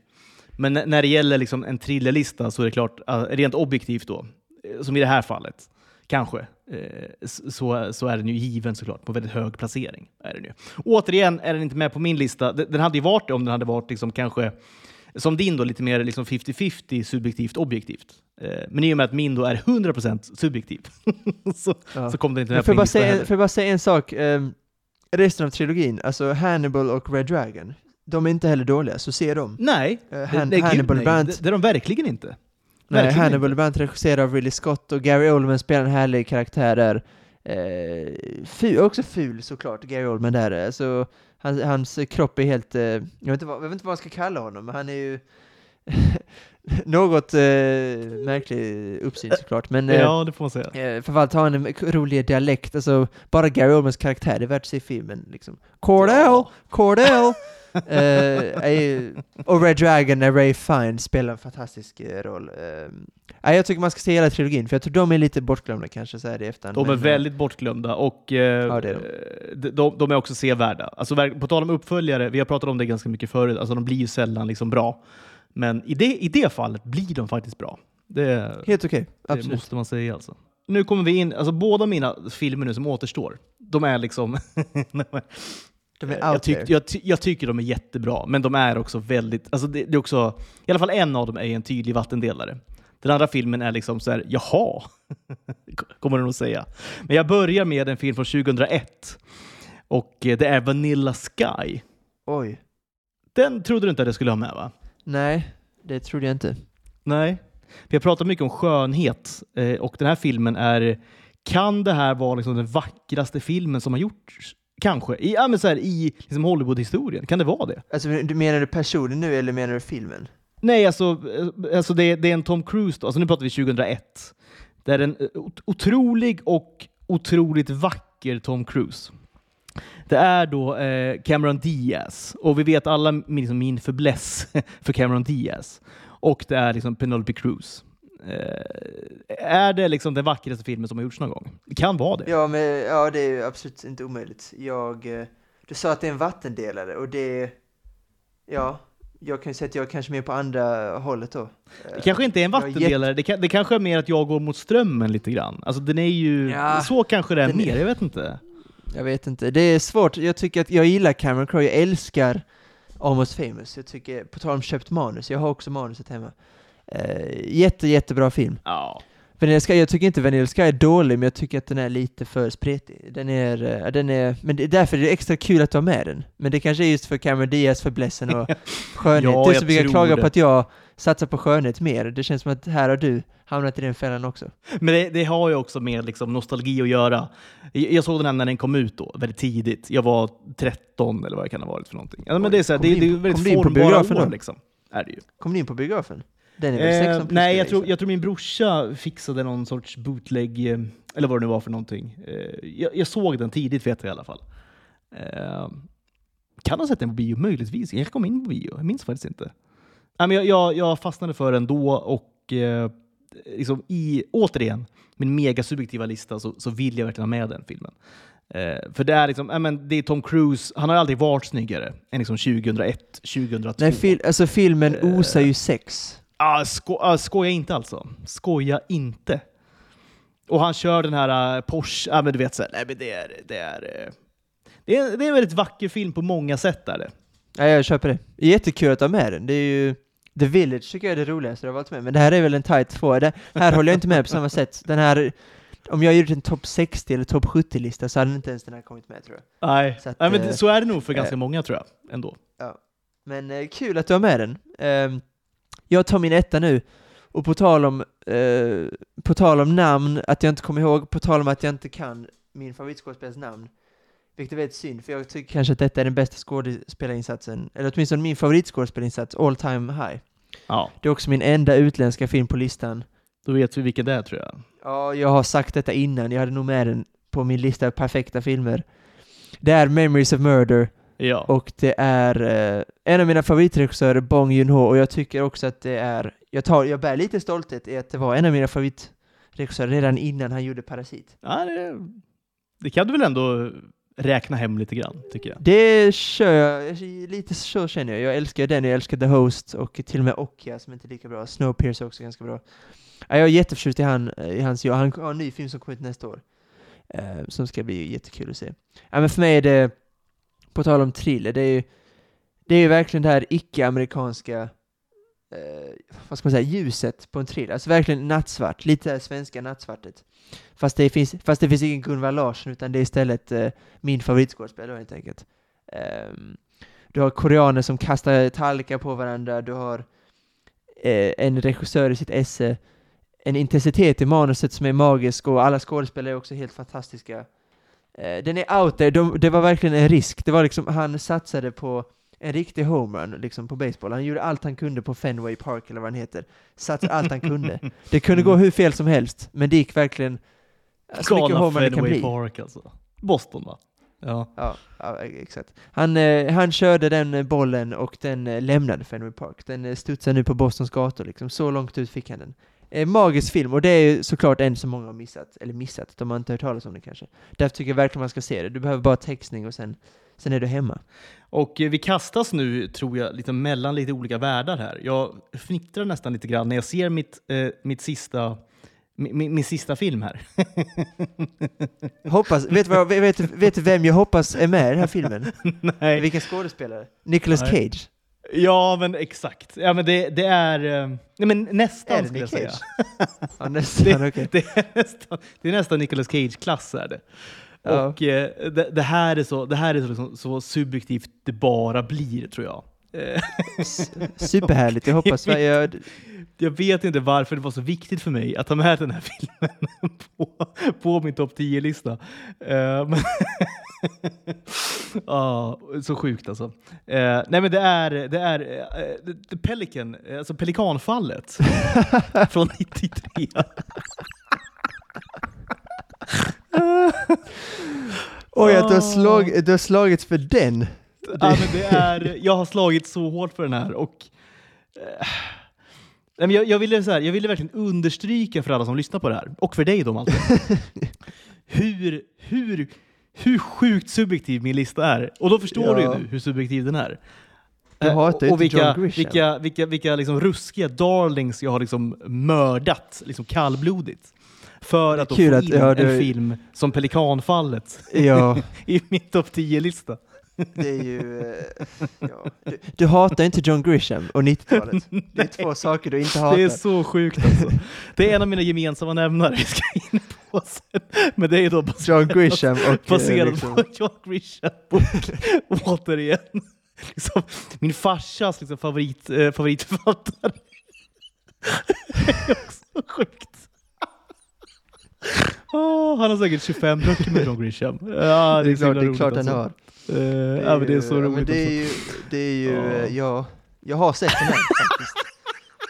Men när det gäller liksom en thrillerlista så är det klart, uh, rent objektivt då, eh, som i det här fallet, kanske, eh, så, så är den ju given såklart, på väldigt hög placering. Är den ju. Återigen är den inte med på min lista. Den, hade ju varit det om den hade varit liksom kanske, som din då, lite mer liksom 50-50 subjektivt objektivt. Eh, men i och med att min då är 100% subjektiv *laughs* så, ja. så kom den inte med på min bara lista säga, får jag bara säga en sak? resten av trilogin, alltså Hannibal och Red Dragon, de är inte heller dåliga, så se dem. Nej, det, Han- det, gud, Hannibal nej. Brandt- Det, det är de verkligen inte. Nej, Verkligen Hannibal inte. annat regisserad av Ridley Scott och Gary Oldman spelar en härlig karaktär där. Eh, ful, också ful såklart, Gary Oldman där. Alltså, hans, hans kropp är helt, eh, jag, vet inte vad, jag vet inte vad man ska kalla honom, men han är ju *laughs* något eh, märklig uppsyn såklart. Men eh, Ja, det får man säga. Eh, framförallt har han en rolig dialekt, alltså bara Gary Oldmans karaktär, det är värt att se filmen liksom. Cordell! Cordell! *laughs* ju- och Red Dragon när Ray Fiennes spelar en fantastisk eh, roll. Nej, jag tycker man ska se hela trilogin, för jag tror de är lite bortglömda kanske så här i efterhand. De är men, väldigt bortglömda och eh, Ja, det de. De, de är också sevärda. Alltså, på tal om uppföljare, vi har pratat om det ganska mycket förut, alltså, de blir ju sällan liksom bra. Men i det, i det fallet blir de faktiskt bra. Det, Helt okej, det absolut. måste man säga alltså. Nu kommer vi in, alltså båda mina filmer nu som återstår, de är liksom... *laughs* Är jag, tyck, jag, jag tycker de är jättebra, men de är också väldigt... Alltså det, det är också, I alla fall en av dem är en tydlig vattendelare. Den andra filmen är liksom så här, jaha, *laughs* kommer den att säga. Men jag börjar med en film från 2001 och eh, det är Vanilla Sky. Oj. Den trodde du inte att jag skulle ha med va? Nej, det trodde jag inte. Nej. Vi har pratat mycket om skönhet eh, och den här filmen är... Kan det här vara liksom den vackraste filmen som har gjorts Kanske. I, ja, men så här, i liksom Hollywood-historien. Kan det vara det? Alltså, du menar du personen nu eller menar du filmen? Nej, alltså, eh, alltså det, det är en Tom Cruise då. Alltså nu pratar vi 2001. Det är en eh, ot- otrolig och otroligt vacker Tom Cruise. Det är då eh, Cameron Diaz och vi vet alla min, liksom, min fäbless *laughs* för Cameron Diaz. Och det är liksom Penelope Cruz. Eh, är det liksom den vackraste filmen som har gjorts någon gång? Det kan vara det. Ja, men, ja, det är absolut inte omöjligt. Jag, eh, du sa att det är en vattendelare och det... Ja, jag kan ju säga att jag är kanske mer på andra hållet då. Det kanske inte är en är vattendelare, det, kan, det kanske är mer att jag går mot strömmen lite grann. Alltså den är ju... Ja, så kanske det är den är- mer, jag vet inte. Jag vet inte, det är svårt. Jag tycker att jag gillar Cameron Crowe, jag älskar Almost famous. Jag tycker, på tal om köpt manus, jag har också manuset hemma. Eh, jätte, jättebra film. Ja. Vanilla Sky, jag tycker inte Vanilla Sky är dålig, men jag tycker att den är lite för spretig. Den är, eh, den är, men det är därför det är extra kul att du har med den. Men det kanske är just för Cameron Diaz förblessen och *laughs* skönhet. Ja, du som brukar klaga det. på att jag satsar på skönhet mer. Det känns som att här har du hamnat i den fällan också. Men det, det har ju också med liksom nostalgi att göra. Jag, såg den här när den kom ut då, väldigt tidigt. Jag var 13 eller vad det kan ha varit för någonting. Ja, men det är, så här, det, det är väldigt formbara år liksom. Är det ju. Kom ni in på biografen? Den är väl 16 Eh, plus? nej, skulle jag tror, jag tror min brorsa fixade någon sorts bootleg, eh, eller vad det nu var för någonting. Eh, jag, jag såg den tidigt vet jag i alla fall. Eh, kan ha sett den på bio, möjligtvis. Jag kom in på bio, jag minns faktiskt inte. Nej, men jag, jag, jag fastnade för den då och eh, liksom i, återigen, min mega subjektiva lista så, så vill jag verkligen ha med den filmen. Eh, för det är liksom, men det är Tom Cruise, han har aldrig varit snyggare än liksom 2001, 2002. Nej, fil, alltså filmen osar ju sex. Ah, sko ah, skoja inte alltså. Skoja inte. Och han kör den här uh, Porsche, ah, men du vet så här, nej men det är, det är, eh, det är, det är en väldigt vacker film på många sätt. Är det. Ja, jag köper det. Det är jättekul att ha med den. Det är ju... The Village tycker jag är det roligaste jag har varit med Men det här är väl en tight två. Det, här håller jag inte med på samma *laughs* sätt. Den här... Om jag gjort en topp 60 eller topp 70-lista så hade inte ens den här kommit med tror jag. Nej, Så att, nej men eh, det- så är det nog för ganska eh, många tror jag. Ändå. Men eh, kul att du har med den. Ehm, jag tar min etta nu. Och på tal om, eh, på tal om namn, att jag inte kommer ihåg, på tal om att jag inte kan min favoritskådespelares namn. Vilket är väldigt synd, för jag tycker kanske att detta är den bästa skådespelarinsatsen, eller åtminstone min favoritskådespelarinsats, all time high. Ja, Det är också min enda utländska film på listan. då vet vi vilken det är tror jag. Ja, jag har sagt detta innan, jag hade nog med den på min lista av perfekta filmer. Det är Memories of Murder, Ja. och det är eh, en av mina favoritregissörer, Bong Joon-ho, och jag tycker också att det är, jag, tar, jag bär lite stolthet i att det var en av mina favoritregissörer redan innan han gjorde Parasit. Ja, det, det kan du väl ändå räkna hem lite grann, tycker jag. Det kör jag, lite så känner jag. Jag älskar den, jag älskar The Host och till och med Okja som inte är lika bra. Snowpiercer är också ganska bra. Ja, jag är jätteförtjust i, han, i hans, han har en ny film som kommer ut nästa år. Eh, som ska bli jättekul att se. Ja, men för mig är det, på tal om thriller, det är ju det är ju verkligen det här icke-amerikanska eh, vad ska man säga, ljuset på en thriller. Alltså verkligen nattsvart, lite det här svenska nattsvartet. Fast det finns, fast det finns ingen Gunvald Larsson utan det är istället eh, min favoritskådespelare helt enkelt. Eh, du har koreaner som kastar tallrikar på varandra, du har eh, en regissör i sitt esse, en intensitet i manuset som är magisk och alla skådespelare är också helt fantastiska. Eh, den är out there, De, det var verkligen en risk. Det var liksom, han satsade på en riktig homerun liksom på baseball. Han gjorde allt han kunde på Fenway Park eller vad han heter. Satsade allt han kunde. *laughs* Det kunde gå hur fel som helst, men det gick verkligen så mycket Galna homerun det kan bli. Park alltså. Boston va? Ja. Ja, ja exakt. Han, eh, han körde den bollen och den eh, lämnade Fenway Park. Den studsar nu på Bostons gator, liksom. så långt ut fick han den. Eh, magisk film, och det är ju såklart en som många har missat, eller missat, de har inte hört talas om den kanske. Därför tycker jag verkligen man ska se det. Du behöver bara textning och sen, sen är du hemma. Och eh, vi kastas nu, tror jag, lite mellan lite olika världar här. Jag fnittrar nästan lite grann när jag ser mitt, eh, mitt sista, min, min, sista film här. *laughs* Hoppas, vet, du vet, vet vem jag hoppas är med i den här filmen? *laughs* Nej. Vilka skådespelare? Nicolas Nej. Cage. Ja, men exakt. Ja, men det, det är... eh, Nej, men nästan Är det skulle jag säga. *laughs* Ja, nästan, okej. Det är nästan, det är nästan Nicolas Cage-klass är det. Ja. Och eh, det, det här är, så, det här är så, liksom, så subjektivt det bara blir, tror jag. Eh, Superhärligt, jag hoppas... *laughs* Jag Jag, jag vet inte varför det var så viktigt för mig att ta med den här *laughs* filmen på, på min topp 10-lista. Eh, Ja, så sjukt alltså. Eh, nej men det är, det är eh, Pelican, eh, alltså Pelikanfallet *laughs* från 93. Oj, att du har, Ah. slag, du har slagits för den. ja, men det är, jag har slagit så hårt för den här och eh, jag, jag, ville så här, jag ville verkligen understryka för alla som lyssnar på det här, och för dig då Malte, *laughs* hur, hur, hur sjukt subjektiv min lista är. Och då förstår du Ja. ju nu hur subjektiv den är. Du Eh, och inte vilka, vilka, vilka, vilka liksom ruskiga darlings jag har liksom mördat liksom kallblodigt. För att få kul att- in ja, en du- film som Pelikanfallet Ja, *laughs* i min topp 10-lista. det är ju... eh, Ja. Du, du hatar inte John Grisham och 90-talet. *laughs* Det är två saker du inte hatar. Det är så sjukt alltså. Det är en av mina gemensamma nämnare vi *laughs* ska in på. Men det är då baserat, John Grisham och... eh, baserat liksom- på John Grisham och *laughs* återigen liksom, min farsas liksom, favorit, eh, favoritförfattare. *laughs* det är också sjukt. *laughs* Åh, han har säkert 25 böcker med John Grisham. Ja, Det är så klart, himla det är klart han alltså. har. Eh, ja, men det är så ju- roligt. Det är alltså. ju, det är ju Ja. eh, ja, jag har sett den här faktiskt.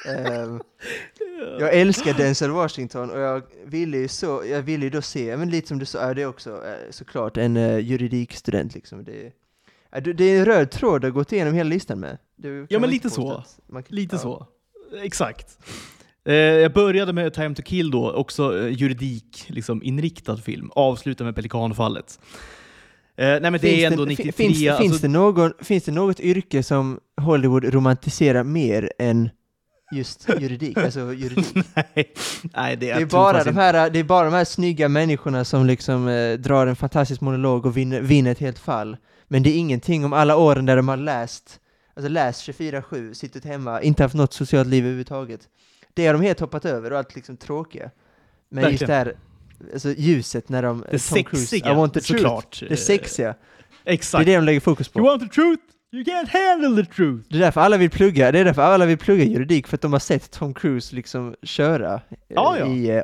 Ehm, jag älskar Denzel Washington och jag ville ju så, jag ville ju då se, men lite som du sa, är det också eh, såklart en uh, juridikstudent liksom. Det, är- det- är en röd tråd du har gått igenom hela listan med. Ja, men lite så. kan- Lite ja. så. Exakt. Eh, jag började med Time to kill då, också eh, juridik, liksom, inriktad film. Avslutar med Pelikanfallet. Eh, nej men det Finns är ändå det, 93. finns, det- alltså, finns, det någon, finns det något yrke som Hollywood romantiserar mer än just juridik? Alltså *laughs* juridik. nej, nej, det, Det jag är, bara de här, det är bara de här snygga människorna som liksom eh, drar en fantastisk monolog och vinner, vinner ett helt fall. Men det är ingenting om alla åren där de har läst, alltså läst 24-7, suttit hemma, inte haft något socialt liv överhuvudtaget. Det har de helt hoppat över och allt liksom tråkiga. Men just det här, alltså ljuset när de... Det Tom Cruise, sexiga, I want the truth. såklart. Det sexiga. Det är Exakt. det de lägger fokus på. You want the truth? You can't handle the truth. Det är därför alla vill plugga, det är därför alla vill plugga juridik, för att de har sett Tom Cruise liksom köra eh, Ja, ja. i eh,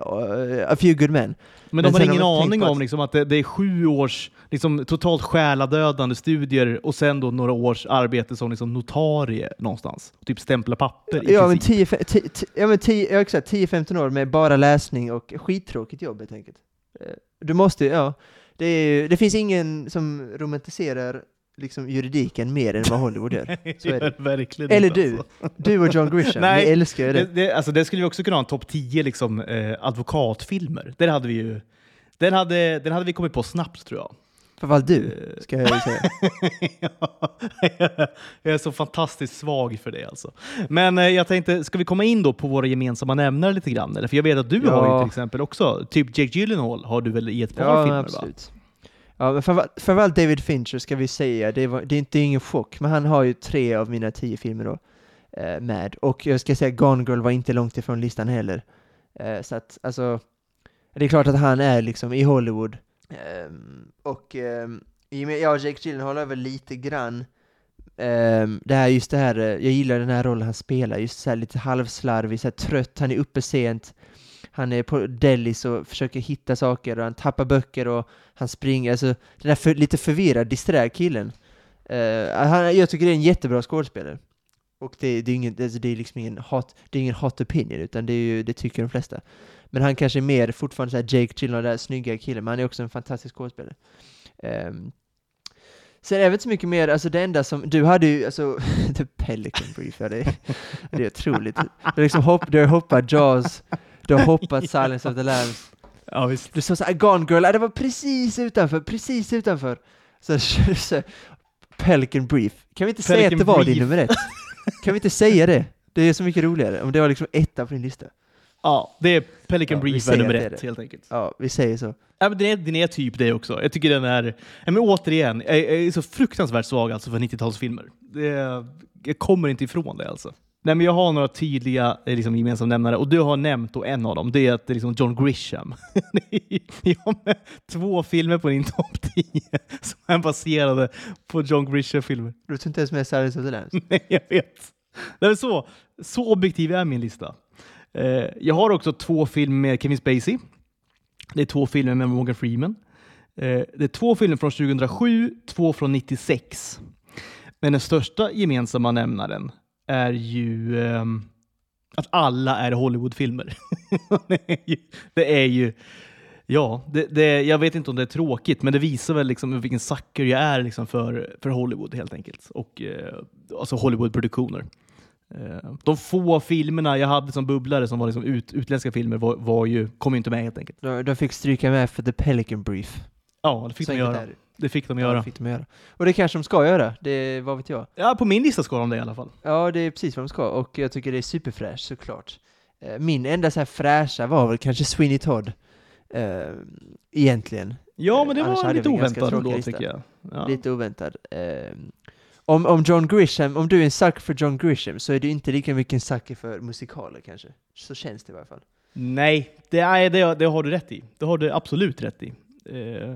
A Few Good Men. Men, Men de har sen har ingen tänkt aning på att- om liksom, att det, det är sju års liksom, totalt själadödande studier och sen då några års arbete som liksom, notarie någonstans. Typ stämpla papper i Ja men, princip. 10, fe- ti- ti- ja, men 10, ja, exakt, 10-15 år med bara läsning och skittråkigt jobb helt enkelt. Eh, Du måste, ja. Det, är, ju- det finns ingen som romantiserar liksom juridiken mer än vad Hollywood gör. *laughs* Så är det. Eller du. Alltså. Du och John Grisham, *laughs* Nej, ni älskar ju Det, det. det, alltså, det skulle vi också kunna ha en topp 10 liksom, eh, advokatfilmer. Där hade vi ju, den, hade, den hade vi kommit på snabbt tror jag. Framförallt du, Eh, ska jag ju säga. *laughs* Ja, jag är så fantastiskt svag för det alltså. Men eh, jag tänkte, ska vi komma in då på våra gemensamma nämnare lite grann? Eller? För jag vet att du Ja. har ju till exempel också, typ Jake Gyllenhaal har du väl i ett par Ja, filmer va? Ja, men framförallt David Fincher ska vi säga, det, var, det är inte ingen chock, men han har ju tre av mina tio filmer då eh, med. Och jag ska säga, Gone Girl var inte långt ifrån listan heller. Eh, så att, alltså, det är klart att han är liksom i Hollywood. Eh, och ehm, jag ja, Jake Gyllenhaal är väl lite grann ehm, det här, just det här, eh, jag gillar den här rollen han spelar, just så här lite halvslarvig, så här trött, han är uppe sent, han är på delis och försöker hitta saker och han tappar böcker och han springer, alltså den där för, lite förvirrad, disträ killen. Uh, han, jag tycker det är en jättebra skådespelare. Och det, det är ingen, alltså det är liksom ingen hot, det är ingen hot opinion, utan det, är ju, det tycker de flesta. Men han kanske är mer fortfarande såhär Jake Gyllenhaal, den där snygga killen, men han är också en fantastisk skådespelare. Um, sen är det inte så mycket mer, alltså det enda som, du hade ju, alltså, *laughs* The Pelican Brief, ja, det, det är otroligt. Du liksom hopp, du har hoppat Jaws, du har hoppat *laughs* Silence of the Lambs, Ja, visst. du sa såhär, Gone Girl, ja, det var precis utanför, precis utanför. Så, *laughs* så Pelican Brief, kan vi inte säga att Pelican det var din nummer ett? *laughs* Kan vi inte säga det? Det är så mycket roligare, om det var liksom etta på din lista. Ja, det är Pelican Ja, Brief är nummer ett det. helt enkelt. Ja, vi säger så. Ja, men den, är, den är typ det också. Jag tycker den är... Ja, men återigen, jag, är så fruktansvärt svag alltså för 90-talsfilmer. Det- Jag kommer inte ifrån det alltså. Nej, men jag har några tydliga eh, liksom, gemensamma nämnare och du har nämnt då en av dem. Det är att det liksom John Grisham. *laughs* jag har med två filmer på din topp 10 som är baserade på John Grisham-filmer. Du tog inte ens med the Lambs? *laughs* Nej, jag vet. Det är så, så objektiv är min lista. Eh, jag har också två filmer med Kevin Spacey. Det är två filmer med Morgan Freeman. Eh, det är två filmer från 2007, två från 96. Men den största gemensamma nämnaren är ju ehm, att alla är Hollywoodfilmer. *laughs* det, är ju, Ja, det, det, jag vet inte om det är tråkigt, men det visar väl liksom vilken sucker jag är liksom för, för Hollywood helt enkelt. Och, eh, alltså Hollywoodproduktioner. Eh, de få filmerna jag hade som bubblare som var liksom ut, utländska filmer var, var ju, kom ju inte med helt enkelt. De, de fick stryka med för The Pelican Brief. Ja, det fick Så de göra. är det. Fick de Ja, göra. det fick de göra. Och det kanske de ska göra, det vad vet jag. Ja, på min lista ska de det i alla fall. Ja, det är precis vad de ska, och jag tycker det är superfräscht såklart. Eh, Min enda så här fräscha var väl kanske Sweeney Todd. Eh, egentligen. Ja, men det Annars var lite oväntat ändå tycker jag. Ja. Lite oväntad. Eh, om, om John Grisham, om du är en sucker för John Grisham så är du inte lika mycket en sucker för musikaler kanske. Så känns det i alla fall. Nej, det, är, det, det har du rätt i. Det har du absolut rätt i. Eh,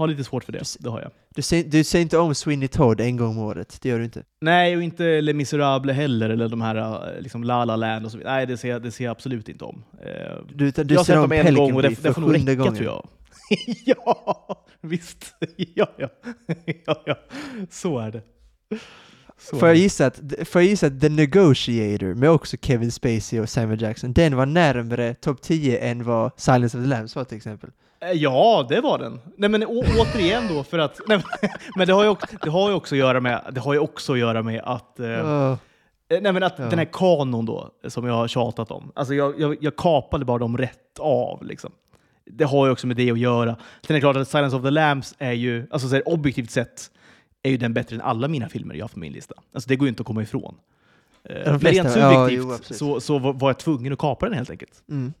har lite svårt för det, Precis. det har jag. Du ser, du ser inte om Sweeney Todd en gång om året, det gör du inte. Nej, och inte Les Misérables heller, eller de här eh, liksom La La Land och så vidare. Nej, det ser, jag- det ser jag absolut inte om. Eh, Du, du jag har ser sett dem en gång och det, det får nog räcka gången. tror jag. *laughs* ja, visst. *laughs* ja, ja. *laughs* ja, ja. Så är det. Så Får jag, gissa att, får jag gissa att The Negotiator med också Kevin Spacey och Samuel Jackson, den var närmare topp 10 än vad Silence of the Lambs var till exempel. Eh, Ja, det var den. Nej, men å, återigen då, för att... Nej, *laughs* men- det har, ju också, det har ju också att göra med, det har ju också att, göra med att, eh, eh, nej, men att Ja. den här kanon då, som jag har tjatat om, alltså jag, jag, jag kapade bara dem rätt av. Liksom. Det har ju också med det att göra. Sen är det klart att Silence of the Lambs är ju, alltså så här, objektivt sett, är ju den bättre än alla mina filmer jag har på min lista. Alltså det går ju inte att komma ifrån. Eh, Men rent ja, subjektivt jo, absolut. så, så var var jag tvungen att kapa den helt enkelt. Mm.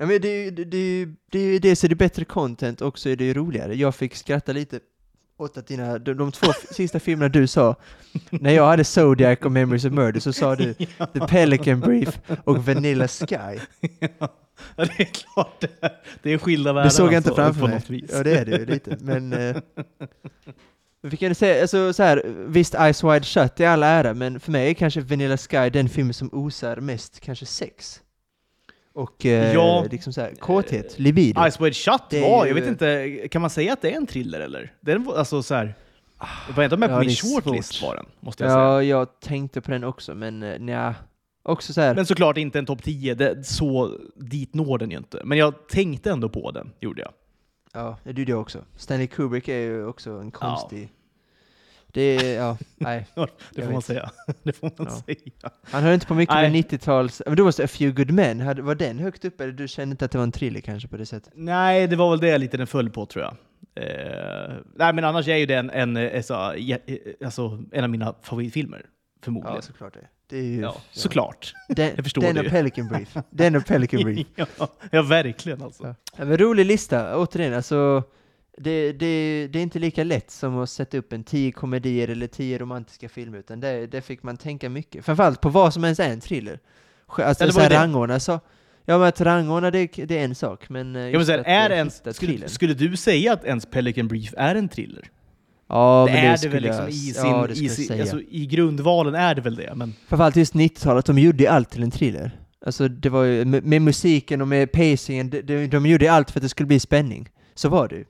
Ja, men det, är ju- det, det, det, dels är det bättre content och så är det ju roligare. Jag fick skratta lite åt att dina, de, de två sista filmerna du sa, när jag hade Zodiac och Memories of Murder så sa du *laughs* The Pelican Brief och Vanilla Sky. *laughs* Ja, det är klart det är. Det är skilda världar Det såg jag inte alltså, framför på mig. Ja det är det ju lite, men... Eh, vi kan säga, alltså så här, visst Eyes Wide Shut är all ära, men för mig är kanske Vanilla Sky den filmen som osar mest kanske sex. Och eh, Ja. liksom så här, kåthet, libido. Ice Wide Shut var, ju- jag vet inte, kan man säga att det är en thriller eller? Den var, alltså så här, var inte med Ja, på min shortlist var den, måste jag säga. Ja, jag tänkte på den också, men uh, nja. Också så här, Men såklart inte en topp 10, det, så dit når den ju inte. Men jag tänkte ändå på den, gjorde jag. ja, det gjorde jag också. Stanley Kubrick är ju också en konstig... Det är, ja, nej. *laughs* Det får man säga. *laughs* Det får man Ja. säga. Han höll inte på mycket Nej. med 90-tals... Men då var det A Few Good Men, var den högt upp eller du kände inte att det var en thriller kanske på det sättet? Nej, det var väl det lite den föll på tror jag. Eh, nej, men annars är ju den en, eh, så, eh, alltså, en av mina favoritfilmer. Förmodligen. Ja, såklart det. Det är ju... Ja, såklart. Den, *laughs* jag förstår den det och. Pelican Brief. Den och Pelican Brief. ja, ja, verkligen alltså. Ja. Ja, men rolig lista, återigen, alltså det, det, det är inte lika lätt som att sätta upp en tio komedier eller tio romantiska filmer, utan det, det fick man tänka mycket. Framförallt på vad som ens är en thriller. Alltså Ja, så här rangordna så, ja men att rangordna det, det är en sak, men eh, Ja, men just så här, att, är eh, ens, skulle, skulle du säga att ens Pelican Brief är en thriller? Ja, det men är det väl liksom jag- i sin, ja, i, jag sin säga. alltså, i grundvalen är det väl det, men Framförallt just 90-talet, de gjorde allt till en thriller. Alltså det var ju, med, med musiken och med pacingen, de, de, de gjorde allt för att det skulle bli spänning. Så var det ju.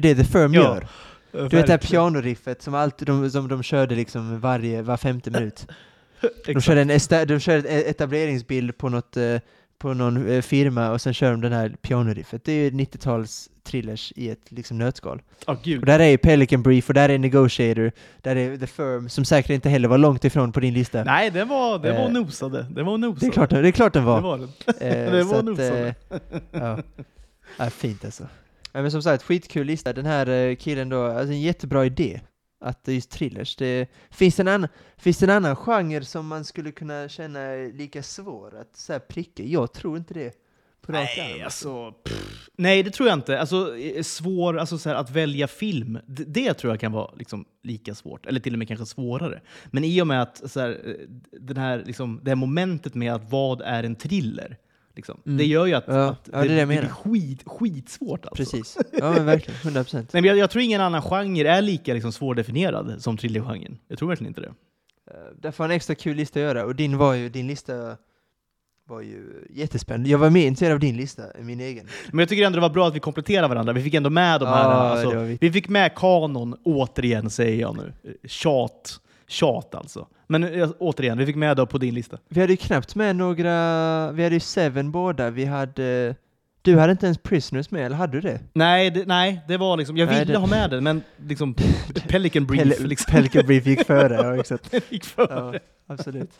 Det är det The Firm Ja, gör. Du vet det här pianoriffet som alltid de, som de körde liksom varje, var femte minut. *laughs* De körde en esta, de körde en etableringsbild på något, eh, på någon eh, firma och sen kör de den här pianoriffet. Det är ju 90-tals thrillers i ett liksom nötskal. Ja, gud. Och där är ju Pelican Brief och där är Negotiator, där är The Firm, som säkert inte heller var långt ifrån på din lista. Nej, det var, det var Eh, nosade. Det var nosade. Det är klart, det är klart den Det var. *laughs* var den. Eh, det så var att, nosade. eh, ja. ja, fint alltså. Ja, men som sagt, skitkul lista. Den här eh, killen då, alltså en jättebra idé. Att det är just thrillers. Det, finns, det en annan, finns det en annan genre som man skulle kunna känna är lika svår att så pricka? Jag tror inte det. Nej, alltså, pff. nej, det tror jag inte. Alltså, eh, svår, alltså, så här, att välja film, det, det tror jag kan vara liksom, lika svårt. Eller till och med kanske svårare. Men i och med att så här, eh, den här, liksom, det här momentet med att vad är en thriller? Liksom, Mm. Det gör ju att, Ja, att ja, det är det jag blir skit, skitsvårt. Alltså. Precis. Ja men verkligen, 100 procent. Jag, jag tror ingen annan genre är lika liksom, svårdefinierad som thrillergenren. Jag tror verkligen inte det. Därför har en extra kul lista att göra. Och din var ju, din lista var ju jättespännande. Jag var mer intresserad av din lista än min egen. Men jag tycker ändå det var bra att vi kompletterade varandra. Vi fick ändå med de här. Alltså, det var vi. vi fick med kanon, återigen säger jag nu. Tjat. Tjat alltså. Men eh, återigen, vi fick med det på din lista. Vi hade ju knappt med några, vi hade ju Seven båda, vi hade, du hade inte ens Prisoners med, eller hade du det? Nej, det, nej, det var liksom, jag Nej, ville det- ha med den, men liksom *laughs* Pelican Brief Pel- liksom. Pelican Brief gick före, ja *laughs* exakt. gick före. Ja, absolut.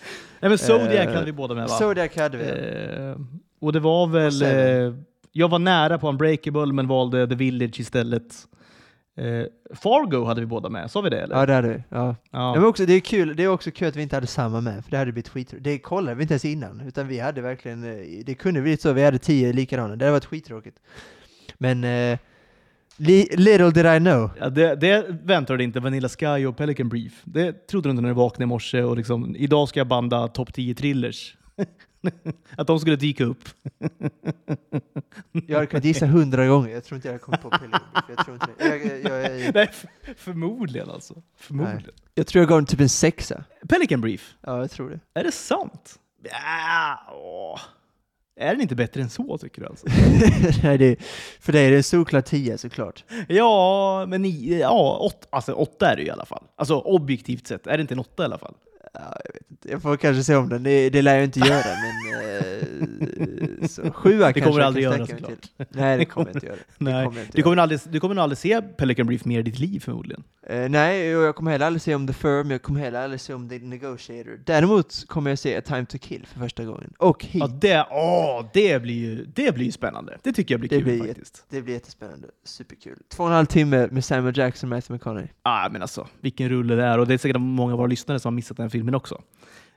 Nej men Zodiac Eh, hade vi båda med va? Zodiac hade vi. Eh, och det var väl... Eh, jag var nära på Unbreakable men valde The Village istället. Eh, Fargo hade vi båda med, sa vi det eller? Ja, det hade vi. Ja. Ja. Men också, det, är kul, det är också kul att vi inte hade samma med, för det hade blivit skit. Det kollade vi inte ens innan, utan vi hade verkligen, eh, det kunde blivit så, vi hade tio likadana, det hade varit skittråkigt. Men, eh, li, little did I know. Ja, det, det väntade inte Vanilla Sky och Pelican Brief. Det trodde du inte när du vaknade i morse och liksom, idag ska jag banda topp 10 thrillers. *laughs* *laughs* att de skulle dyka upp. Jag hade kunnat gissa hundra gånger, jag tror inte jag kommit på Brief. Jag tror inte det. Jag, jag, jag, jag, Nej, f- förmodligen alltså. Förmodligen. jag tror jag gav den typ en sexa. Pelican Brief, Ja, jag tror det. är det sant? Ja, åh. Är den inte bättre än så tycker du alltså? *laughs* Nej, det, för dig är det en solklar tia såklart. Ja, men i, ja, åt, alltså, åtta är det ju i alla fall. Alltså objektivt sett, är det inte en åtta i alla fall? Ja, jag vet inte. Jag får kanske se om den, det, det lär jag inte göra, *laughs* men eh, så, sjua Det kommer du aldrig göra såklart. Nej, *laughs* det kommer jag inte göra. Det Nej. kommer inte Du kommer, göra. aldrig, du kommer nog aldrig se Pelican Brief mer i ditt liv förmodligen. Eh, nej, och jag kommer heller aldrig se om The Firm, jag kommer heller aldrig se om The Negotiator. Däremot kommer jag se A Time To Kill för första gången. Och Heat. Ja, det, åh, det, blir ju, det blir spännande. Det tycker jag blir Det kul blir faktiskt. Det blir jättespännande. Superkul. Två och en halv timme med Samuel Jackson och Matthew McConaughey. Ah, men alltså, vilken rulle det är. Och det är säkert många av våra lyssnare som har missat den filmen också.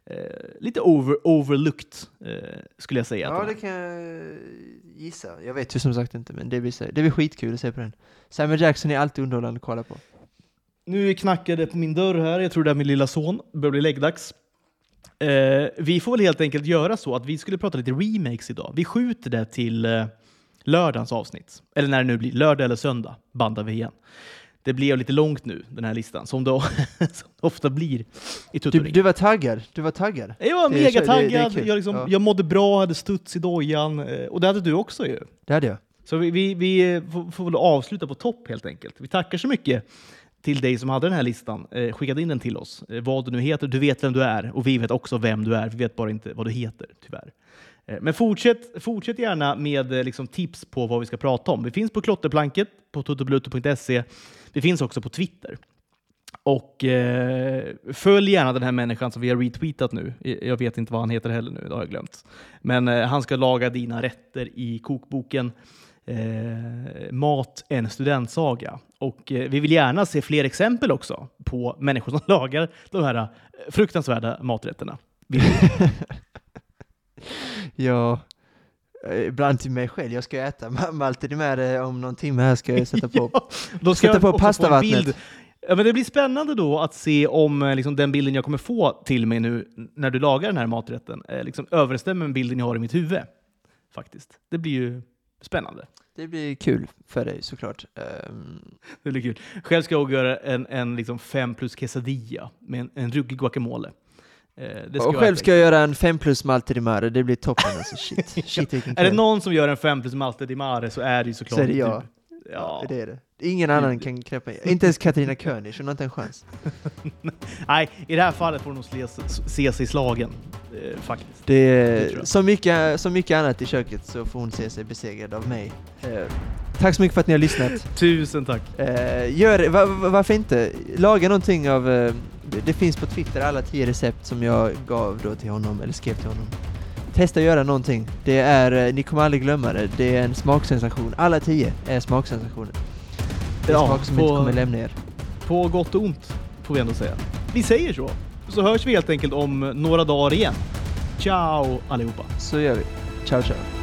Eh, lite over, overlooked, eh, skulle jag säga. Ja, det kan jag gissa. Jag vet ju som sagt inte, men det blir, det blir skitkul att se på den. Samuel Jackson är alltid underhållande att kolla på. Nu knackar det på min dörr här. Jag tror det är min lilla son. Det börjar bli läggdags. Eh, vi får väl helt enkelt göra så att vi skulle prata lite remakes idag. Vi skjuter det till eh, lördagens avsnitt. Eller när det nu blir. Lördag eller söndag bandar vi igen. Det blev lite långt nu, den här listan, som det, *laughs* som det ofta blir i Du, du var taggad. Du var taggad. Jag var Det är- mega det- det är taggad, kul. jag, liksom, Ja. jag mådde bra, hade studs i dojan. eh, Och det hade du också ju. Det hade jag. Så vi, vi, vi eh, får, får väl avsluta på topp helt enkelt. Vi tackar så mycket till dig som hade den här listan. Eh, skickade in den till oss. Eh, vad du nu heter, du vet vem du är och vi vet också vem du är. Vi vet bara inte vad du heter, tyvärr. Eh, men fortsätt, fortsätt gärna med liksom, tips på vad vi ska prata om. Vi finns på klotterplanket på tuttoblutto.se. Vi finns också på Twitter. Och eh, följ gärna den här människan som vi har retweetat nu. Jag vet inte vad han heter heller nu, det har jag glömt. Men eh, han ska laga dina rätter i kokboken eh, Mat en studentsaga. Och eh, vi vill gärna se fler exempel också på människor som *laughs* lagar de här eh, fruktansvärda maträtterna. *laughs* Ja, ibland till mig själv. Jag ska äta Ma- Malte di Mare om någon timme här ska jag sätta på. *laughs* Ja, då ska Sätta på pastavattnet. Ja, men det blir spännande då att se om eh, liksom, den bilden jag kommer få till mig nu när du lagar den här maträtten eh, liksom, överensstämmer med bilden jag har i mitt huvud. Faktiskt. Det blir ju spännande. Det blir kul för dig såklart. Ehm, Det blir kul. Själv ska jag göra en, en liksom fem plus quesadilla med en, en ruggig guacamole. Eh, och själv ska jag göra en 5 plus Malte di Mare. Det blir toppen alltså. Shit, *laughs* shit vilken Är det någon som gör en fem plus malte di mare så är det ju såklart Så är det jag. du. Ja. Det är det. Ingen annan kan knäppa Inte ens Katarina König, hon har inte en chans. *laughs* Nej, i det här fallet får du nog ses, se sig slagen. Eh, faktiskt. Det Det som, mycket, som mycket annat i köket så får hon se sig besegrad av mig. Eh, tack så mycket för att ni har lyssnat. Tusen tack. Eh, gör, va, va- varför inte? Laga någonting av... Det, finns på Twitter alla tio recept som jag gav då till honom, eller skrev till honom. Testa att göra någonting. Det är, eh, ni kommer aldrig glömma det. Det är en smaksensation. Alla tio är smaksensationer. Det är Ja, smaker som på- inte kommer lämna er. På gott och ont, får vi ändå säga. Vi säger så. Så hörs vi helt enkelt om några dagar igen. Ciao allihopa. Så gör vi. Ciao ciao.